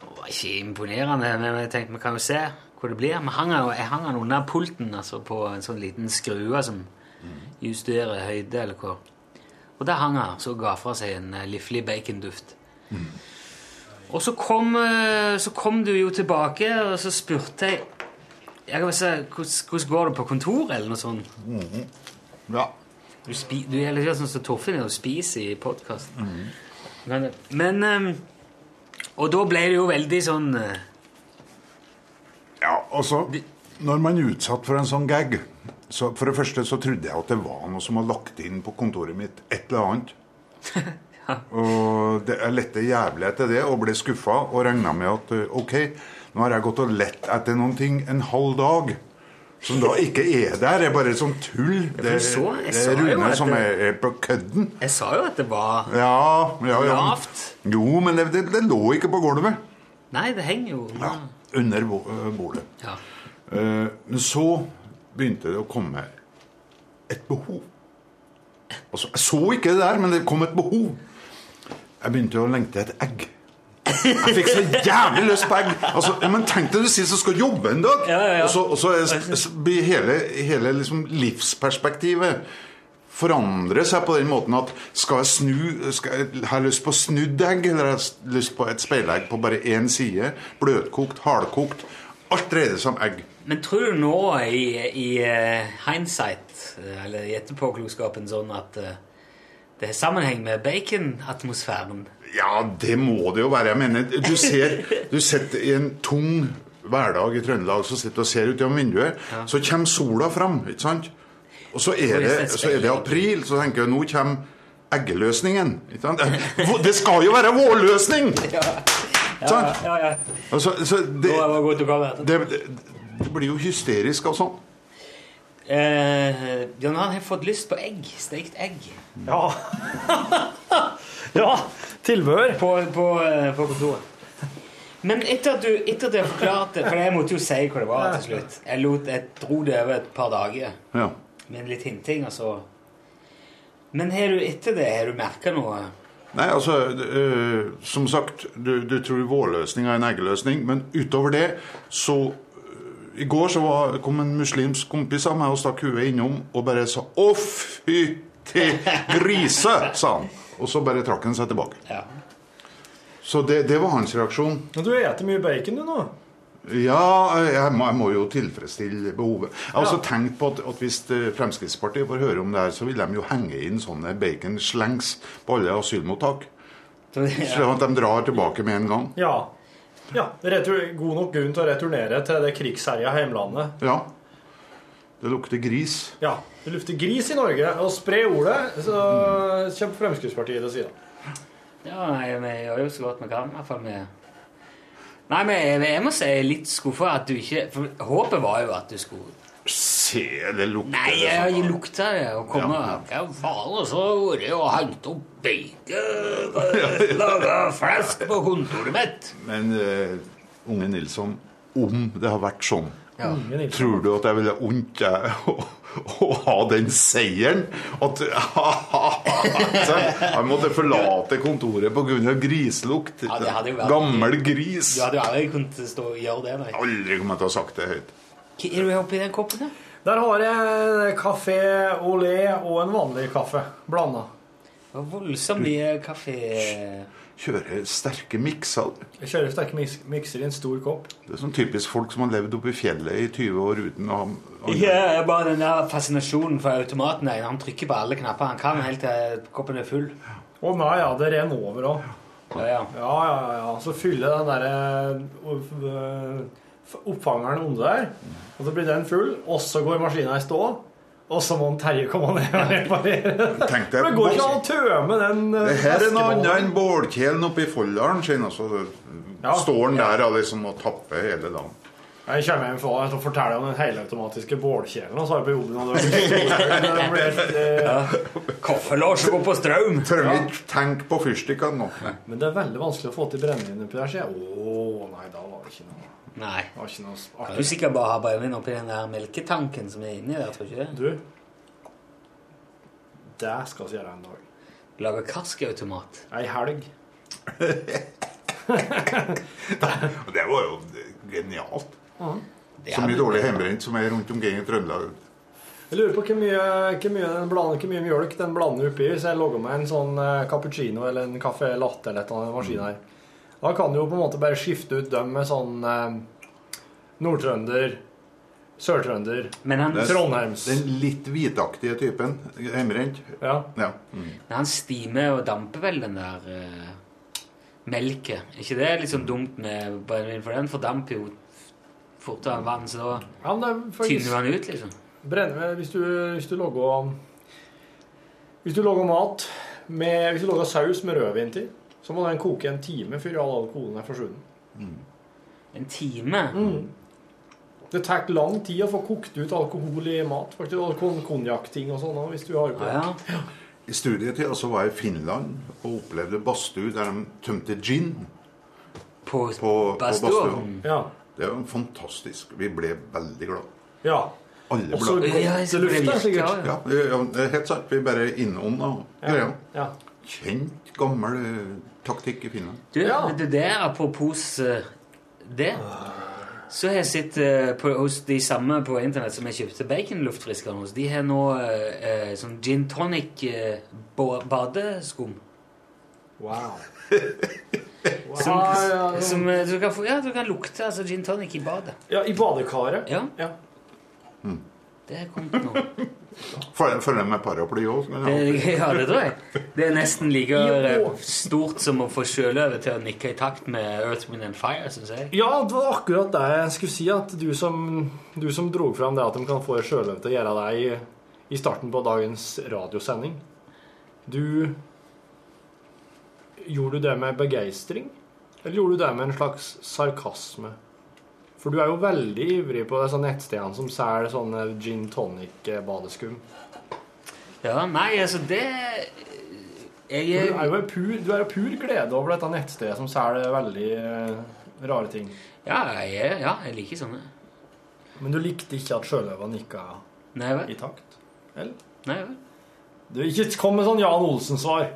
Det var ikke imponerende, men jeg tenkte vi kan jo se hvor det blir. Men hang jeg hang den under pulten altså på en sånn liten skrue som justerer høyde, eller hva. Og der hang han så ga fra seg en eh, liflig baconduft. Og så kom, eh, så kom du jo tilbake, og så spurte jeg jeg kan si, hvordan, går det på kontoret, eller noe sånt? Ja. Du, spi, du er litt sånn som Torfinn er og spiser i podkasten. Men, men ehm, Og da ble det jo veldig sånn eh, altså, når man er utsatt for en sånn gag så For det første så trodde jeg at det var noe som var lagt inn på kontoret mitt. Et eller annet. Og det, jeg lette jævlig etter det og ble skuffa og regna med at eh, ok, nå har jeg gått og lett etter noen ting en halv dag. Som da ikke er der. Det er bare sånn tull. Det, så- det er Rune som er, er på kødden. Jeg sa jo at det var Ja, ja, ja. lavt. Jo, men det, det, lå ikke på gulvet. Nei, det henger jo Under øh, bordet. Ja. Eh, Men så begynte det å komme et behov. Altså, jeg så ikke det der, men det kom et behov. Jeg begynte å lengte et egg. Jeg fikk så jævlig lyst på egg. Altså, ja, men Tenk deg du sier du skal jobbe en dag, og så, og så er, så blir hele, hele liksom livsperspektivet forandre seg på den måten at skal jeg snu skal jeg, Har jeg lyst på snudd egg, eller har jeg lyst på et speilegg på bare én side? Bløtkokt, hardkokt. Alt dreier seg om egg. Men tror du nå i, i eh, hindsight, eh, eller i etterpåklokskapen, sånn at eh, det har sammenheng med baconatmosfæren? Ja, det må det jo være. Jeg mener, du ser Du sitter i en tung hverdag i Trøndelag, så sitter du og ser ut gjennom vinduet. Så kommer sola fram, ikke sant? Og så er det, så er det april, så tenker jeg nå kommer eggeløsningen. Ikke sant? Det skal jo være vårløsning! Sant? ja, ja. Altså, så det, er det det, det, blir jo hysterisk og sånn. Eh, Jan han har fått lyst på egg. Stekt egg. Ja. ja, tilbehør. På, på, eh, på kontoret. Men etter at du etter at jeg forklarte For jeg måtte jo si hva det var til slutt. Jeg, lot, jeg dro det over et par dager Ja. Med litt hinting, og så Men har du etter det har du merka noe? Nei, altså, øh, som sagt, du, du tror vårløsning er en eggeløsning, men utover det så øh, I går så var, kom en muslimsk kompis av meg og stakk huet innom og bare sa 'Å, fy til grise', sa han. Og så bare trakk han seg tilbake. Så det, det var hans reaksjon. Men du spiser mye bacon, du, nå. Ja, jeg må, jeg må jo tilfredsstille behovet. Jeg har også Ja. tenkt på at, at hvis eh, Fremskrittspartiet får høre om det her, så vil de jo henge inn sånne baconslengs på alle asylmottak. Slik at de drar tilbake med en gang. Ja. ja. Retur, god nok grunn til å returnere til det krigsherja heimlandet. Ja. Det lukter gris. Ja. Det lukter gris i Norge. Og spre ordet, så kommer Fremskrittspartiet til å si det. Ja, nei, vi gjør jo så godt vi kan. i hvert fall med Nei, men jeg, jeg må si jeg er litt skuffa at du ikke For håpet var jo at du skulle Se, det lukter Nei, jeg, jeg lukta det. Og komme Ja. Hva faen, så har jeg og hengt opp bacon Laga flesk på kontoret mitt. Men uh, unge Nilsson, om det har vært sånn, Ja. Tror du at jeg ville unnt deg å, å ha den seieren? At Han måtte forlate kontoret pga. griselukt. Ja, det hadde jo vært- Gammel gris. Du hadde jo aldri kunnet stå og gjøre det. Nei. Aldri kommet til å ha sagt det høyt. Hva er det oppi den koppen? da? Der har jeg kafé olé og en vanlig kaffe blanda. Voldsomt mye kaffe Kjører sterke mikser. Jeg kjører sterke mikser i en stor kopp. Det er sånn typisk folk som har levd oppe i fjellet i 20 år uten å ha Ja, bare den der fascinasjonen for automaten. der. Han trykker på alle knapper han kan helt til koppen er full. Å nei, ja, det renner over òg. Ja, ja. Ja, ja, ja. Så fyller den derre øh, oppfangeren under der, og så blir den full, og så går maskina i stå. Og så må Terje komme ned og reparere. Tenk deg det går ikke an å tømme den øh, Det her er noe annet enn bålkjelen oppe i Folldalen. sin. Så Ja. står den der og liksom og tapper hele dagen. Jeg kommer hjem fra og forteller om den helautomatiske bålkjelen, og så har jeg på jobben Kaffelås går på strøm! Trenger ikke tenke på fyrstikkene nå. Men det er veldig vanskelig å få til brennevin oppi der, sier jeg. Å nei, da var det ikke noe Nei. Det var ikke noe Kan du sikkert bare ha brennevin oppi den der melketanken som er inni der, tror du ikke det? Du, det skal vi gjøre en dag. Lage karskautomat. Ei helg. Det var jo genialt. Det Så mye dårlig hjemmebrent som er rundt omkring i Trøndelag. Jeg lurer på hvor mye, hvor mye, den blander, hvor mye mjølk den blander oppi. Hvis jeg logger meg en sånn eh, cappuccino eller en caffè latte eller et eller annet maskin maskinen her. Da kan du jo på en måte bare skifte ut dem med sånn eh, nordtrønder, sørtrønder, er Trondheims Den litt hvitaktige typen. Hjemmebrent. Ja. ja. Mm. Men han stimer og damper vel den der uh, melket. Er ikke det litt sånn dumt med brennevin? For den fordamper jo fortere enn vann, så da Ja, men det er faktisk- tynner den ut, liksom. Brennevin hvis du, hvis du lager Hvis du lager mat med, Hvis du lager saus med rødvin til, så må den koke en time før all alkoholen er forsvunnet. En time? Mm. Det tar lang tid å få kokt ut alkohol i mat. kon- Konjakkting og sånn. Hvis du har på Ja, I studietida så var jeg i Finland og opplevde badstue der de tømte gin. På, badstua? Ja. Det var fantastisk. Vi ble veldig glad. Ja. Alle ble godt Ja, til lufta, sikkert. Ja, ja, helt sant. Vi bare innånda greia. Ja. Ja. Kjent, gammel eh, taktikk i Finland. Du, du det, apropos eh, det Så har jeg sett eh, på, hos de samme på internett som jeg kjøpte baconluftfriskeren hos. De har nå eh, sånn gin tonic eh, badeskum. Wow. Som, Ja, ja, ja. som du, kan få, ja, du kan lukte altså gin tonic i badet. Ja, I badekaret? Ja. Ja. Det er kommet nå. Følger den med paraply òg. Ja, det tror jeg. Det er nesten like eh, stort som å få sjøløve til å nikke i takt med Earth, Wind and Fire, syns jeg. Ja, det var akkurat det jeg skulle si. At du som, du som dro fram det at de kan få sjøløve til å gjøre det i, i starten på dagens radiosending Du Gjorde du det med begeistring? Eller gjorde du det med en slags sarkasme? For du er jo veldig ivrig på disse nettstedene som selger sånne gin tonic-badeskum. Ja, nei, altså det Jeg Du er jo pur, du er pur glede over dette nettstedet som selger veldig eh, rare ting. Ja, jeg, ja, jeg liker sånne. Men du likte ikke at sjøløva nikka Nei vel? i takt? Eller? Nei vel? Du, ikke kom med sånn Jan Olsen-svar.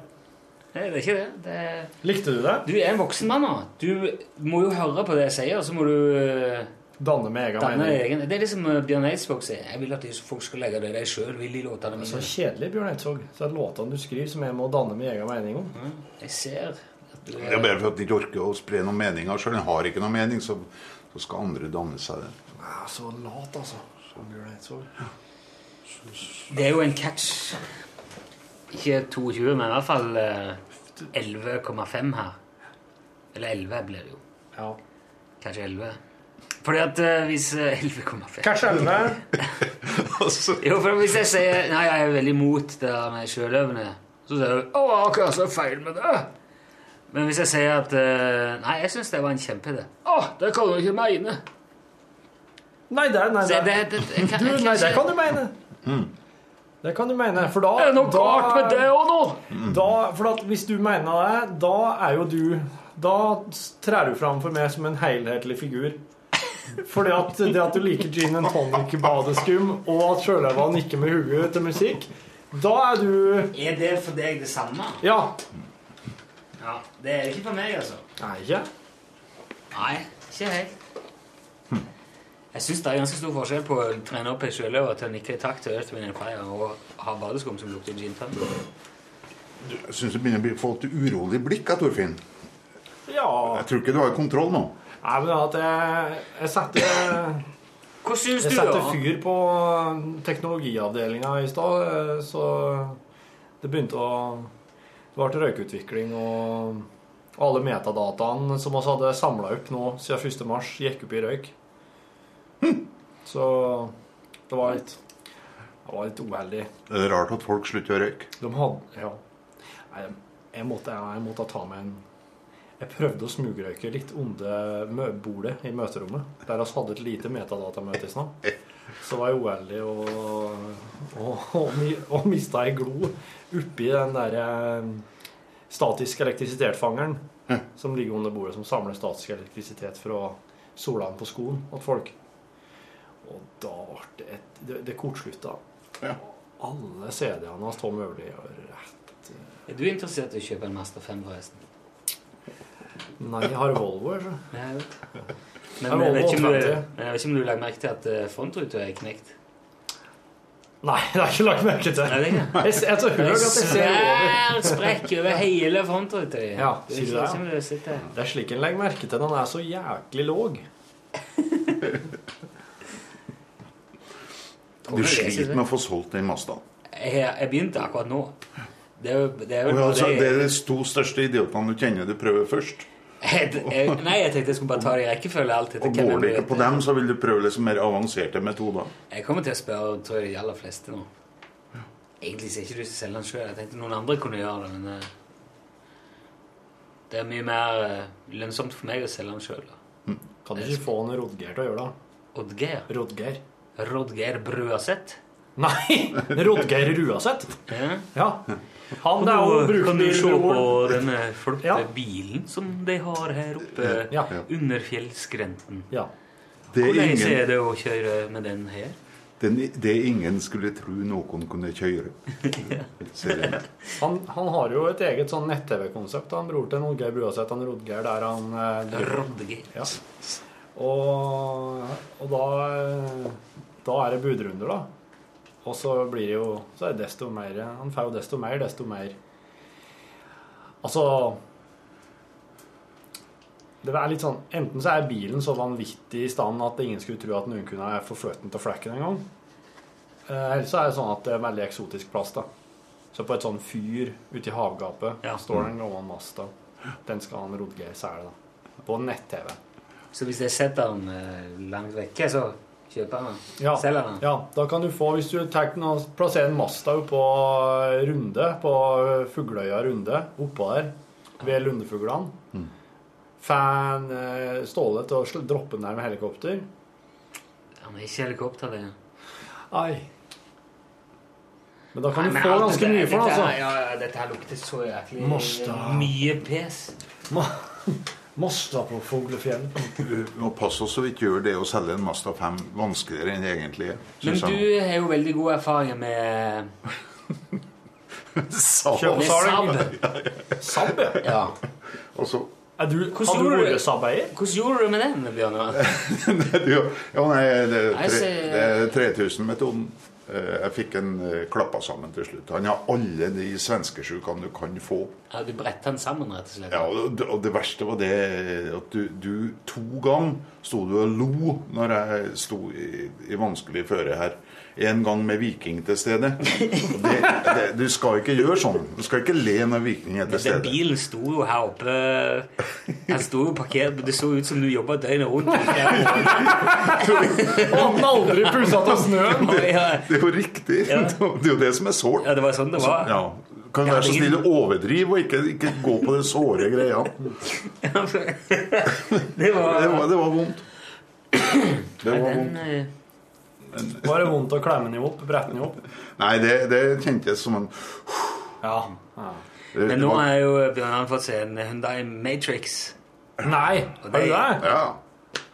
Det er ikke det. det er... Likte du det? Du er en voksen mann nå. Du må jo høre på det jeg sier, og så må du eh, Danne med egen danne mening. egen Det er liksom eh, Bjørn Eidsvåg sier. Jeg vil at folk skal legge det de sjøl vil i låtene Så kjedelig, Bjørn Eidsvåg. Så er det låtene du skriver, som jeg må danne med egen mening om. Jeg ser at du Det er bare for at de ikke orker å spre noen meninger sjøl. En har ikke noen mening, så, så skal andre danne seg det. Ja, så lat, altså. Som Bjørn Eidsvåg. Det er jo en catch. Ikke 22, men i hvert fall eh, 11,5 her. Eller 11 blir det jo. Ja. Kanskje 11. Fordi at eh, hvis eh, 11,5 Kanskje 11? Jo, for hvis jeg sier Nei, jeg er veldig imot det der med sjøløvene, så sier du 'Å, hva er så feil med det?' Men hvis jeg sier at eh, Nei, jeg syns det var en kjempeidé. Å, det kan du ikke mene. Nei, det, nei, Så det, det- det- jeg kan- du, jeg nei, det kan du mene. Det kan du mene, for da Er det noe da, galt med det òg nå? Da, for at hvis du mener det, da er jo du Da trer du fram for meg som en helhetlig figur. Fordi at det at du liker gin and tonic-badeskum, og at sjøløva nikker med hodet til musikk, da er du Er det for deg det samme? Ja. Ja, Det er det ikke for meg, altså. Nei, ikke? Nei, ikke helt. Jeg syns det er ganske stor forskjell på å trene opp ei sjøløve til å nikke i takt til Earth, Wind and Fire og ha badeskum som lukter gin tonic. Jeg syns det begynner å få et urolig blikk av Torfinn. Ja. Jeg tror ikke du har kontroll nå. Nei, men at jeg, jeg setter Hva syns Jeg setter fyr på teknologiavdelinga i stad, så det begynte å Det ble røykutvikling, og alle metadataene som vi hadde samla opp nå siden 1. mars, gikk opp i røyk. Så det var litt Det var litt uheldig. Det er rart at folk slutter å røyke. De hadde Ja. Jeg måtte, jeg måtte ta med en Jeg prøvde å smugrøyke litt under bordet i møterommet, der vi hadde et lite metadatamøte i stad. Så var jeg uheldig og, og, og, og mista ei glo oppi den der eh, statisk elektrisitetsfangeren som ligger under bordet, som samler statisk elektrisitet fra solene på skoen til folk. Og da ble det et Det, det kortslutta. Alle CD-ene hans Tom Øverli har rett Er du interessert i å kjøpe en Master 5, forresten? Nei, jeg har Volvo, jeg. så. Ja. Men jeg vet, ikke om du, Volvo 80. jeg vet ikke om du la merke til at eh, frontruta er knekt. Nei, det har jeg ikke lagt merke til. Nei, det er. Jeg, jeg så høy at jeg ser over. Svær sprekk over hele frontruta. Ja, Det det? Det er slik en legger merke til når den er så jæklig låg. Du sliter med å få solgt den Mazda. Jeg, jeg begynte akkurat nå. Det det er jo altså, det er de to største idiotene du kjenner du prøver først. jeg, jeg, Nei, jeg tenkte jeg skulle bare ta det i rekkefølge. alt etter Og går det ikke på dem, så vil du prøve liksom mer avanserte metoder. Jeg kommer til å spørre tror jeg, de aller fleste nå. Egentlig ser jeg ikke du å selge den sjøl. Jeg tenkte noen andre kunne gjøre det, men eh, det er mye mer eh, lønnsomt for meg å selge den sjøl. Kan du ikke få en Rodgeir til å gjøre det? Rodger? Rodgeir. Rodgeir Brøaseth? Nei! Rodgeir Ruaseth. Ja. Han det er jo Kan du- se på denne flotte Ja. bilen som de har her oppe Ja. under fjellskrenten? Ja. Det er Hvordan ingen- er det å kjøre med den her? Den, det ingen skulle tro noen kunne kjøre. Han, han har jo et eget sånn nett-TV-konsept, han bror til Oddgeir Bruaseth, han Rodgeir, der han eh, Rodgeir. Ja. Og, og da, eh, da er det budrunder, da. Og så blir det jo Så er det desto mer Han får jo desto mer, desto mer Altså Det er litt sånn Enten så er bilen så vanvittig i stand at ingen skulle tro at noen kunne få flyttet den til flekken en gang. Eh, Eller så er det sånn at det er veldig eksotisk plass, da. Så på et sånn fyr ute i havgapet står det en gammel Mazda. Den skal han Rodgeir selge, da. På nett-TV. Så hvis jeg setter den eh, langt vekke, så kjøper den? Ja, Selger den? ja, da kan du få, hvis du tar den og plasserer en Masta oppå Runde, på Fugløya Runde, oppå der, ved lundefuglene, Mm. Fan eh, Ståle til å droppe den der med helikopter. Han er ikke helikopter, det. Ai. Men da kan Nei, du få ganske mye for det, altså. Ja, ja, dette her lukter så jæklig Masta. mye pes. Mazda på Fuglefjell. Og pass oss så vi ikke gjør det å selge en Masta 5 vanskeligere enn det egentlig er. Men du har jo veldig gode erfaringer med Saab. Med Saab. Saab, ja. Og Er du, Hvordan gjorde du-? Hvordan gjorde du med den, Bjørnar? det, ja, nei, det er 3000-metoden. Eh, Jeg fikk en eh, klappa sammen til slutt. Han har alle de svenskesjukene du kan få. Ja, du bretta den sammen, rett og slett? Ja, og det, og det verste var det at du, du to ganger sto du og lo når jeg sto i, i vanskelig føre her. En gang med Viking til stede. Det, det, du skal ikke gjøre sånn. Du skal ikke le når Viking er til Den bilen sto jo her oppe Den sto jo parkert Det så ut som du jobba døgnet rundt. Han har aldri pussa til snøen. Det, det er jo riktig. Det er jo det som er sårt. Ja, det var sånn det var. Ja. Kan være så snill å overdrive og ikke, ikke gå på den såre greia. Det var, Det var, det var vondt. Det var vondt. Var det vondt å klemme den opp? Brette den opp? Nei, det, det kjentes som en Ja. ja. Men nå har jo Bjørnar fått se en Hyundai Matrix. Nei, har du det? Ja.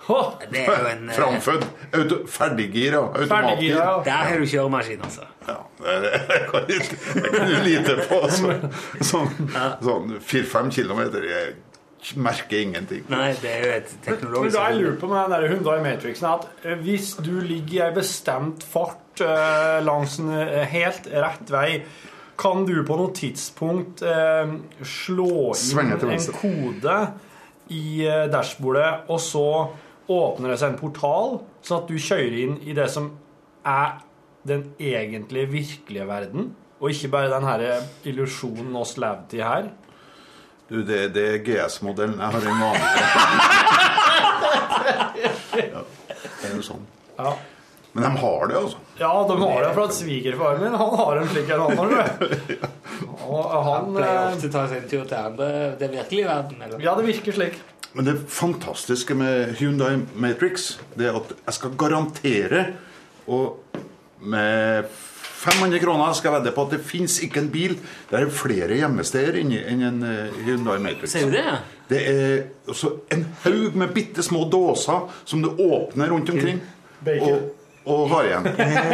Det er jo en eh, Framfødd. Auto, ferdiggira. Automatgir. Ja. Der har du kjøremaskin, altså. Ja, det, kan du, lite på. Sånn, sånn sånn fire-fem kilometer. Jeg merker ingenting. Nei, det er jo et Men da jeg lurer på med den der Hyundai Matrixen at eh, hvis du ligger i en bestemt fart eh, langs en eh, helt rett vei, kan du på noe tidspunkt eh, slå inn en kode i eh, dashbordet, og så åpner det seg en portal, sånn at du kjører inn i det som er den egentlige, virkelige verden, og ikke bare den her illusjonen oss levde i her? Du, det, det er GS-modellen. Jeg har en vanlig. Ja, det er jo sånn. Ja. Men de har det, altså. Ja, de har det for at svigerfaren min han har en slik en annen. du. Og Han han pleier eh, ofte å ta seg en tur til andre Det virkelige verden, eller? Ja, det virker slik. Men det fantastiske med Hyundai Matrix Det er at jeg skal garantere Og med 500 kroner skal jeg vedde på at det finnes ikke en bil Der er flere gjemmesteder enn en eh, Hyundai Matrix Ser du det? Det er også en haug med bitte små dåser Som du åpner rundt omkring Bacon. Og, og har igjen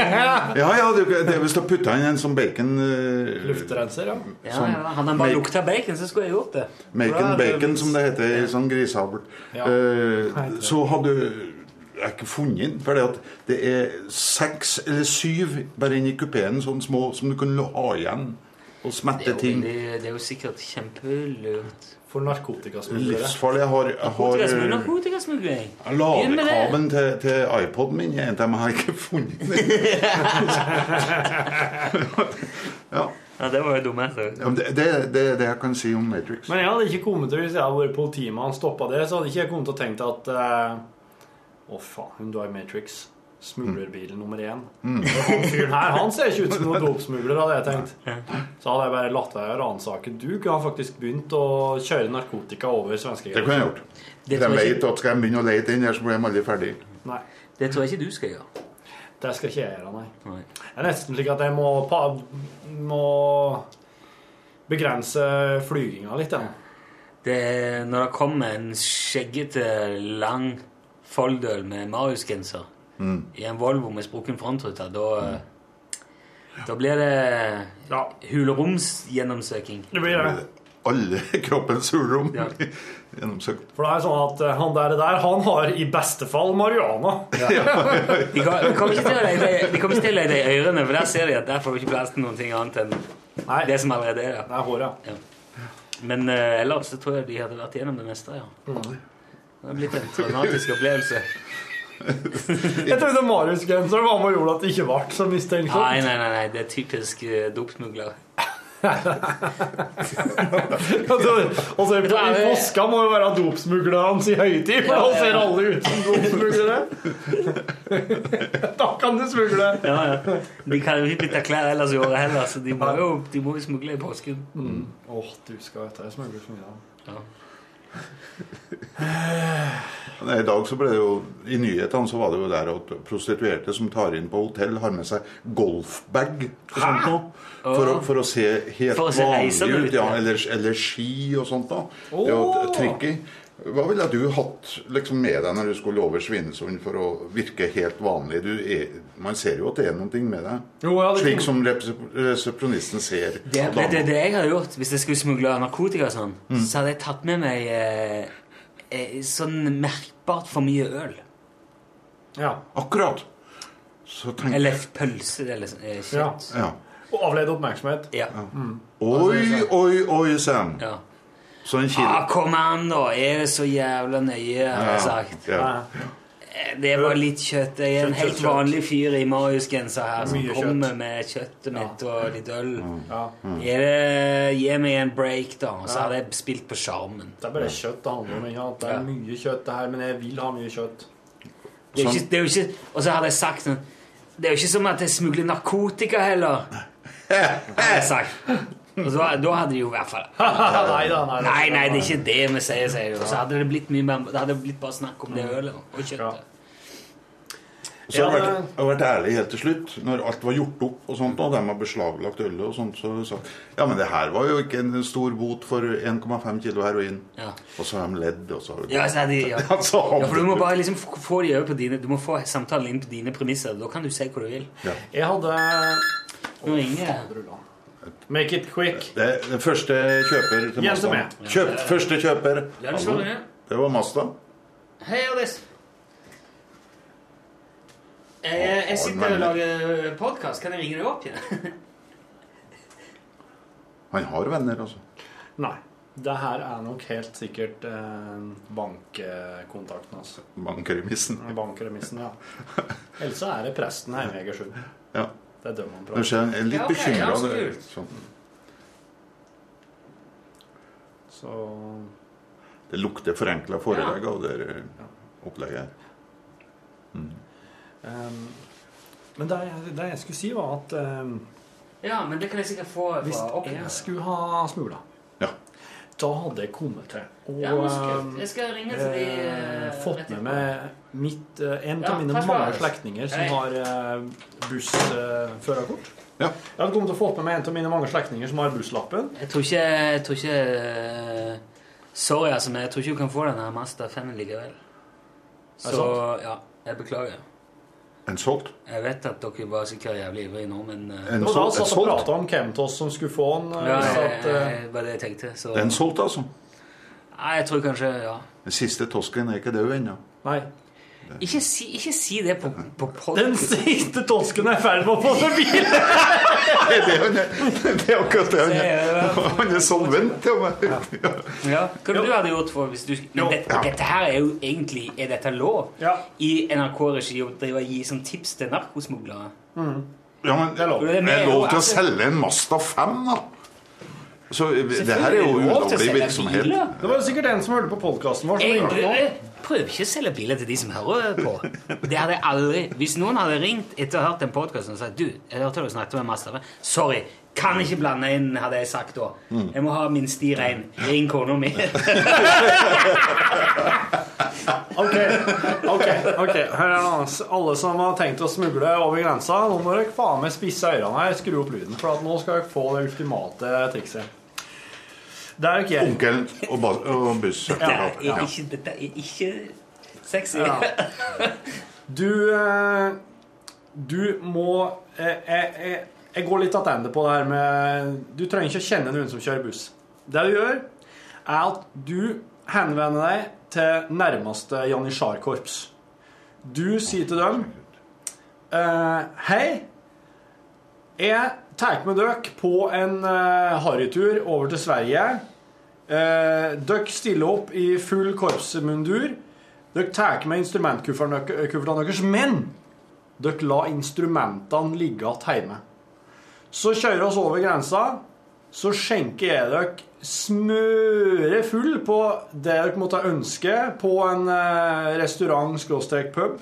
Ja, ja, det, det er hvis du putter inn en sånn bacon uh, Luftrenser, ja. Ja, ja. Han bare lukta bacon, så skulle jeg gjort det. Macon det bacon, vits. som det heter i sånn grisehavl. Ja. Eh, så hadde jeg har ikke funnet den. For det er seks eller syv bare inni kupeen, sånne små som du kan ha igjen og smette ting. Det, det er jo sikkert kjempelurt. For narkotikasmuglere. Livsfarlig. Jeg har, jeg har Narkotikasmugling? Det. Ladekabelen til, til iPoden min er en av dem jeg har ikke funnet. ja. Ja, det var jo dumme Ja, det, er det det jeg kan si om Matrix. Men jeg hadde ikke kommet til, hvis jeg hadde vært politimann og stoppa det, så hadde ikke jeg kommet til å tenke at eh, Å, faen, du er Matrix. Smuglerbil nummer én. Mm. Han fyren her han ser ikke ut som noen dopsmugler, hadde jeg tenkt. Så hadde jeg bare latt være å ransake. Du har faktisk begynt å kjøre narkotika over Det kunne jeg gjort. Det jeg jeg vet at skal jeg begynne å lete inn her, så blir de aldri ferdig. Nei. Det tror jeg ikke du skal gjøre. Det skal ikke jeg gjøre, nei. Nei. Det er nesten slik at jeg må, pa, må begrense flyginga litt. Ja. Det, er- når det kommer en skjeggete, lang folldøl med Marius-genser Mm. i en Volvo med sprukken frontrute, da, da blir det hulromsgjennomsøking. Det blir det. Alle kroppens hulrom gjennomsøkt. For det er sånn at eh, han der, der han har i beste fall marihuana. De kommer de kommer ikke til å legge i ørene, for der ser de at der får du ikke plass til noe annet enn det som allerede er der. Det er håret, ja. Men uh, ellers så tror jeg de hadde vært gjennom det meste, ja. Det er blitt en traumatisk opplevelse. Jeg trodde Marius-genseren var med og gjorde at det ikke ble så mistenksomt. Nei, nei, nei, nei, det er typisk uh, dopsmugler. Altså, og så i påska må jo være dopsmuglerne i høytid, for da ser alle ut som dopsmuglere. da kan du smugle. Ja, ja. De kan jo ikke bytte klær ellers i året heller, så de må jo, de må jo smugle i påsken. Mm. Åh, du skal vite jeg smugler så mye. Ja. I dag så ble det jo I nyhetene så var det jo der at prostituerte som tar inn på hotell, har med seg golfbag og sånt noe. For, for å se helt For å se vanlig ut, ja. eller, eller ski og sånt. da. Det er jo tricky. Hva ville du hatt liksom, med deg når du skulle over Svinesund for å virke helt vanlig? Du er, man ser jo at det er noe med deg. Jo, ja, det- Slik som resepronisten resepsjonisten ser. Det, det, det, det jeg hadde gjort hvis jeg skulle smugle narkotika, og sånn, Mm. så hadde jeg tatt med meg eh, eh, sånn merkbart for mye øl. Ja. Akkurat. Så tenk... Eller pølse eller eh, kjøtt. Ja. Og avlede oppmerksomhet. Ja. Oi, oi, oi, Sam. Ja. Så en kilo. Ah, kom an, da! Er det så jævla nøye, har jeg sagt. Ja. Eh, Det var litt kjøtt. Jeg er en Kjøtt, helt kjøtt, vanlig fyr i Marius-genser her som kommer kjøtt. med kjøttet mitt og litt øl. Ja. Er det, gi meg en break, da. Og så Ja. hadde jeg spilt på sjarmen. Det er bare kjøtt det handler om. Ja. Det er mye kjøtt, det her, men jeg vil ha mye kjøtt. Det er ikke, det er jo ikke, og så hadde jeg sagt sånn Det er jo ikke som at jeg smugler narkotika heller. Hadde jeg sagt. Og så, da hadde de jo i hvert fall Nei da, nei. Nei, nei, det er ikke det vi sier, sier de. Så hadde det blitt mye mer Det hadde blitt bare snakk om det ølet og kjøttet. Så har jeg vært, jeg har vært ærlig helt til slutt. Når alt var gjort opp, og sånt, og de har beslaglagt ølet, og sånt, så sa jeg, ja, men det her var jo ikke en stor bot for 1,5 kilo heroin. Ja. Og så har de ledd, og så har Ja, så de, ja. Så har ja, for du må bare liksom få de over på dine Du må få samtalen inn på dine premisser. Da kan du si hva du vil. Jeg hadde Nå ringer Make it quick. Det, det første kjøper til Mazda. Kjøpt første kjøper. Det Hallo. Det var Mazda. Hei, Alice. Jeg, jeg sitter og lager podkast. Kan jeg ringe deg opp igjen? Han har venner, altså. Nei. Det her er nok helt sikkert eh, bankkontakten hans. Bankremissen. Bankremissen, ja. Ellers så er det presten hjemme i Egersund. Ja. Det er dem han Du prater ser han er litt Ja, ok, ja, så det- sånn. Så Det lukter forenkla forelegg av det eh, opplegget her. Mm. Um, Men det, det jeg skulle si, var at um, Ja, men det kan jeg sikkert få hvis fra opp jeg skulle ha smugla, Ja. Da hadde jeg kommet til og Ja, ehm, Jeg skal ringe til de, eh, eh, fått med meg mitt, eh, en Ja, av mine mange slektninger som Hei. har uh, bussførerkort. Ja. Jeg hadde kommet til å få med meg en av mine mange slektninger som har busslappen. Jeg tror ikke, jeg tror ikke eh, Sorry, altså, men jeg tror ikke du kan få den her Mazda 5 likevel. Så ja, jeg beklager. En solgt? Jeg vet at dere var sikkert jævlig ivrige nå, men uh, En solgt? En da sol- satt og solgt? prata om hvem av oss som skulle få den. Uh, ja, så jeg, at, eh, var det jeg tenkte. Så En solgt, altså. Nei, jeg tror kanskje Ja. Den siste tosken er ikke død ennå. Nei. Ikke si, ikke si det på, på pod... Den siste tosken er i ferd med å få seg bil! Det er, akkurat det han er. Han er solvent til og med. Ja, Hva du hadde gjort for hvis du dette, dette her er jo egentlig Er dette lov? I NRK-regi å drive og gi som tips til narkosmuglere? Ja, men det er lov, det er lov til å selge en Mazda 5, da. Så eh, det her er jo ulovlig virksomhet. Det var jo sikkert en som hørte på podkasten vår. som ringte nå. Prøver ikke å selge biler til de som hører på. Det hadde jeg aldri Hvis noen hadde ringt etter å ha hørt den podkasten og sagt Du, jeg hørte dere snakket med Master. Sorry, kan ikke blande inn, hadde jeg sagt da. Jeg må ha min sti rein. Ring kona mi. Ok, ok, ok. Her er det. Alle som har tenkt å smugle over grensa, nå må dere faen meg spisse ørene her, skru opp lyden, for at nå skal dere få det ultimate trikset. Det er ikke jeg. Onkel og, og buss. Dette er ikke, dette er ikke sexy. Ja. Du eh, Du må eh, jeg, jeg, jeg går litt tilbake på det her med Du trenger ikke å kjenne noen som kjører buss. Det du gjør, er at du henvender deg til nærmeste janitsjarkorps. Du sier til dem eh, Hei, jeg tar med dere på en harrytur over til Sverige. Eh, dere stiller opp i full korpsmundur. Dere tar med instrumentkuffertene deres, men dere la instrumentene ligge igjen hjemme. Så kjører oss over grensa. Så skjenker jeg dere smøre full på det dere måtte ønske på en eh, restaurant-pub.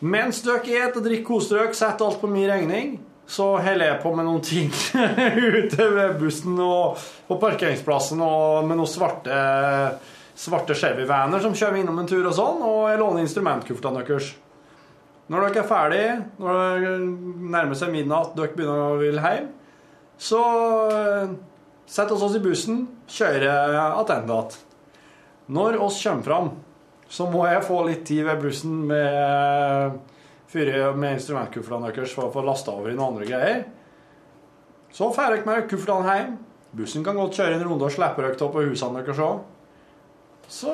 Mens dere spiser og drikker koser dere, setter alt på min regning, så holder jeg på med noen ting ute ved bussen og på parkeringsplassen og med noen svarte, svarte Chevy-vaner som kjører innom en tur og sånn, og jeg låner instrumentkuffertene deres. Når dere er ferdig, når det nærmer seg midnatt, dere begynner å vil hjem, så eh, setter vi oss i bussen, kjører attende igjen. Når oss kommer fram, så må jeg få litt tid ved bussen med, fyre med instrumentkuflene deres for å få lasta over i noen andre greier. Så drar dere med kuflene hjem. Bussen kan godt kjøre en runde og slippe dere av på husene deres òg. Så,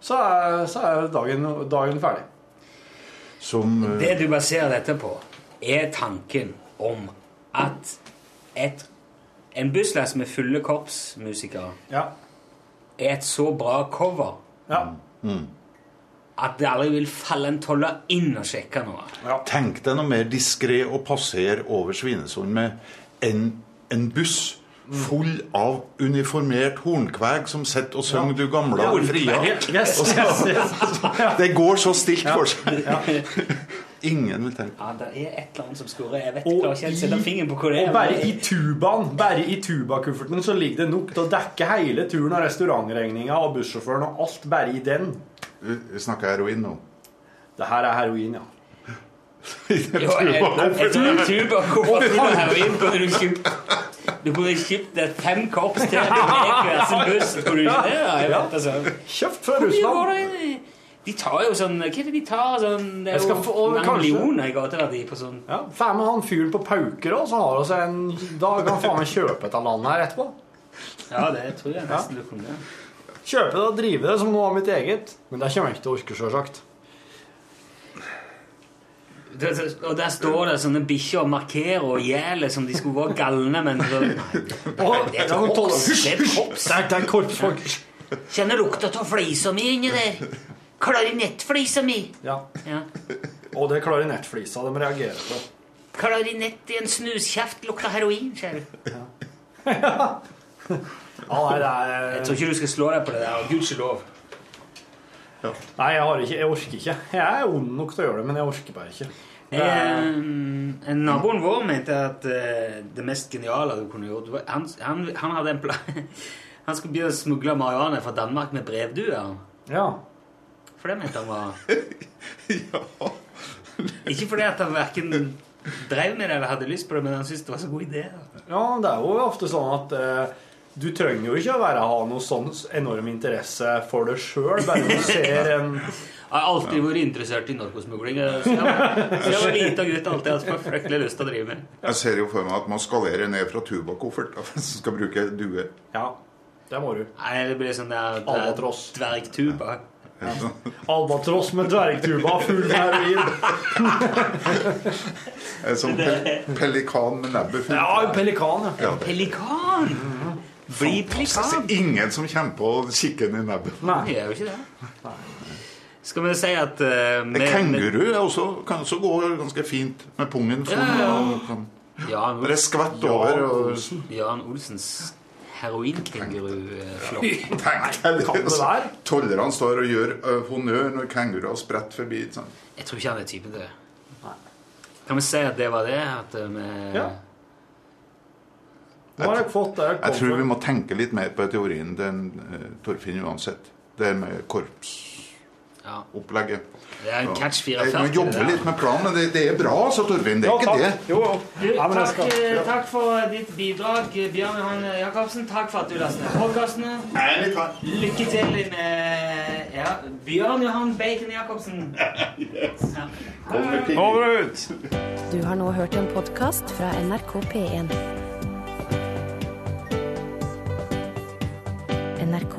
så, er, så er dagen, dagen ferdig. Som uh... Det du baserer dette på, er tanken om at et, en busslass med fulle korpsmusikere ja. er et så bra cover at det aldri vil falle en toller inn og sjekke noe. Tenk deg noe mer diskré å passere over Svinesund med enn en buss full av uniformert hornkveg som sitter og synger 'Du gamle og fria'. Yes, Og så- yes, yes. Det går så stilt for seg. Ingen vil tenke Ja, det er et eller annet som skurrer. Jeg vet klarer ikke jeg setter sette fingeren på hvor det er. Og bare i tubaen, bare i tubakufferten så ligger det nok til å dekke hele turen av restaurantregninga og bussjåføren og alt bare i den. Vi snakker heroin nå. Det her er heroin, ja. Jeg- jeg tror en tuba koffert full av heroin kunne du kjøpt Du kunne kjøpt et fem korps til hver sin buss. Skulle du ikke det? Jeg vet altså. Kjøpt fra Russland. De tar jo sånn Hva er det de tar? Sånn, det er jo få- mange millioner i gateverdi på sånn Ja, Får med han fyren på Pauker òg, så har vi en Da kan han faen meg kjøpe et av landet her etterpå. Ja, det tror jeg nesten du kunne. Kjøpe det og drive det som noe av mitt eget. Men det kommer jeg ikke til å orke, sjølsagt. Det- det- Og der står det sånne bikkjer og markerer og gjeler som de skulle være galne, men så- Nei, det er et korps. Det er korps. Det er korpsfolk. Kjenner lukta av flisa mi inni der. Klarinettflisa mi. Ja. Ja. Og det er klarinettflisa de reagerer på. Klarinett i en snuskjeft lukter heroin, ser du. Ja, nei, det er Jeg tror ikke du skal slå deg på det der. og Ja. Nei, jeg, har ikke, jeg orker ikke. Jeg er ond nok til å gjøre det, men jeg orker bare ikke. Er... Eh, naboen vår mente at eh, det mest geniale du kunne gjort var- Han, han, han hadde en plan Han skulle begynne å smugle marihuana fra Danmark med brevduer. ja. For det mente han var Ja. Ikke fordi at han verken drev med det eller hadde lyst på det, men han syntes det var så god idé. ja, det er jo ofte sånn at eh, du trenger jo ikke å være, ha noe sånn enorm interesse for det sjøl, bare du ser en Jeg har alltid vært interessert i narkosmugling. Så jeg var, jeg var liten gutt alltid hatt forferdelig lyst til å drive med. Jeg ser jo for meg at man skalerer ned fra tubakoffert hvis du skal bruke due. Ja, det må du. Nei, det blir sånn der, der Albatross. dvergtuba. Albatross med dvergtuba full heroin. En sånn pel pelikan med nebbet fullt. Ja, pelikan, ja. ja. Pelikan! Bli pelikan. Ingen som kommer på kikken i nebbet. Nei, det er jo ikke det. Skal vi si at uh, med, kenguru er også, kan også gå ganske fint med pungen full. Ja, ja, kan- Jan Bare skvett over. Og, Jan Olsens heroinkenguruflokk. tenk deg det. Tollerne står og gjør ø, honnør når kenguruer spretter forbi. Sånn. Jeg tror ikke han er typen til det. Kan vi si at det var det? At uh, vi Ja. Nå har jeg fått det. jeg Jeg tror vi må tenke litt mer på teorien til uh, Torfinn uansett. Det med korpsopplegget. Det er en catch Jeg 44. må jobbe litt med planen, det, det er bra, altså, Torfinn. Det er Ja, ikke det. Jo, jo. Du, Ja, men takk, skal- eh, ja. takk for ditt bidrag, Bjørn Johan Jacobsen. Takk for at du lastet ned podkastene. Lykke til med ja, Bjørn Johan Bacon Jacobsen. Ja. Over ut! Du har nå hørt en podkast fra NRK P1.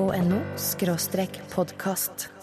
nrk.no podkast.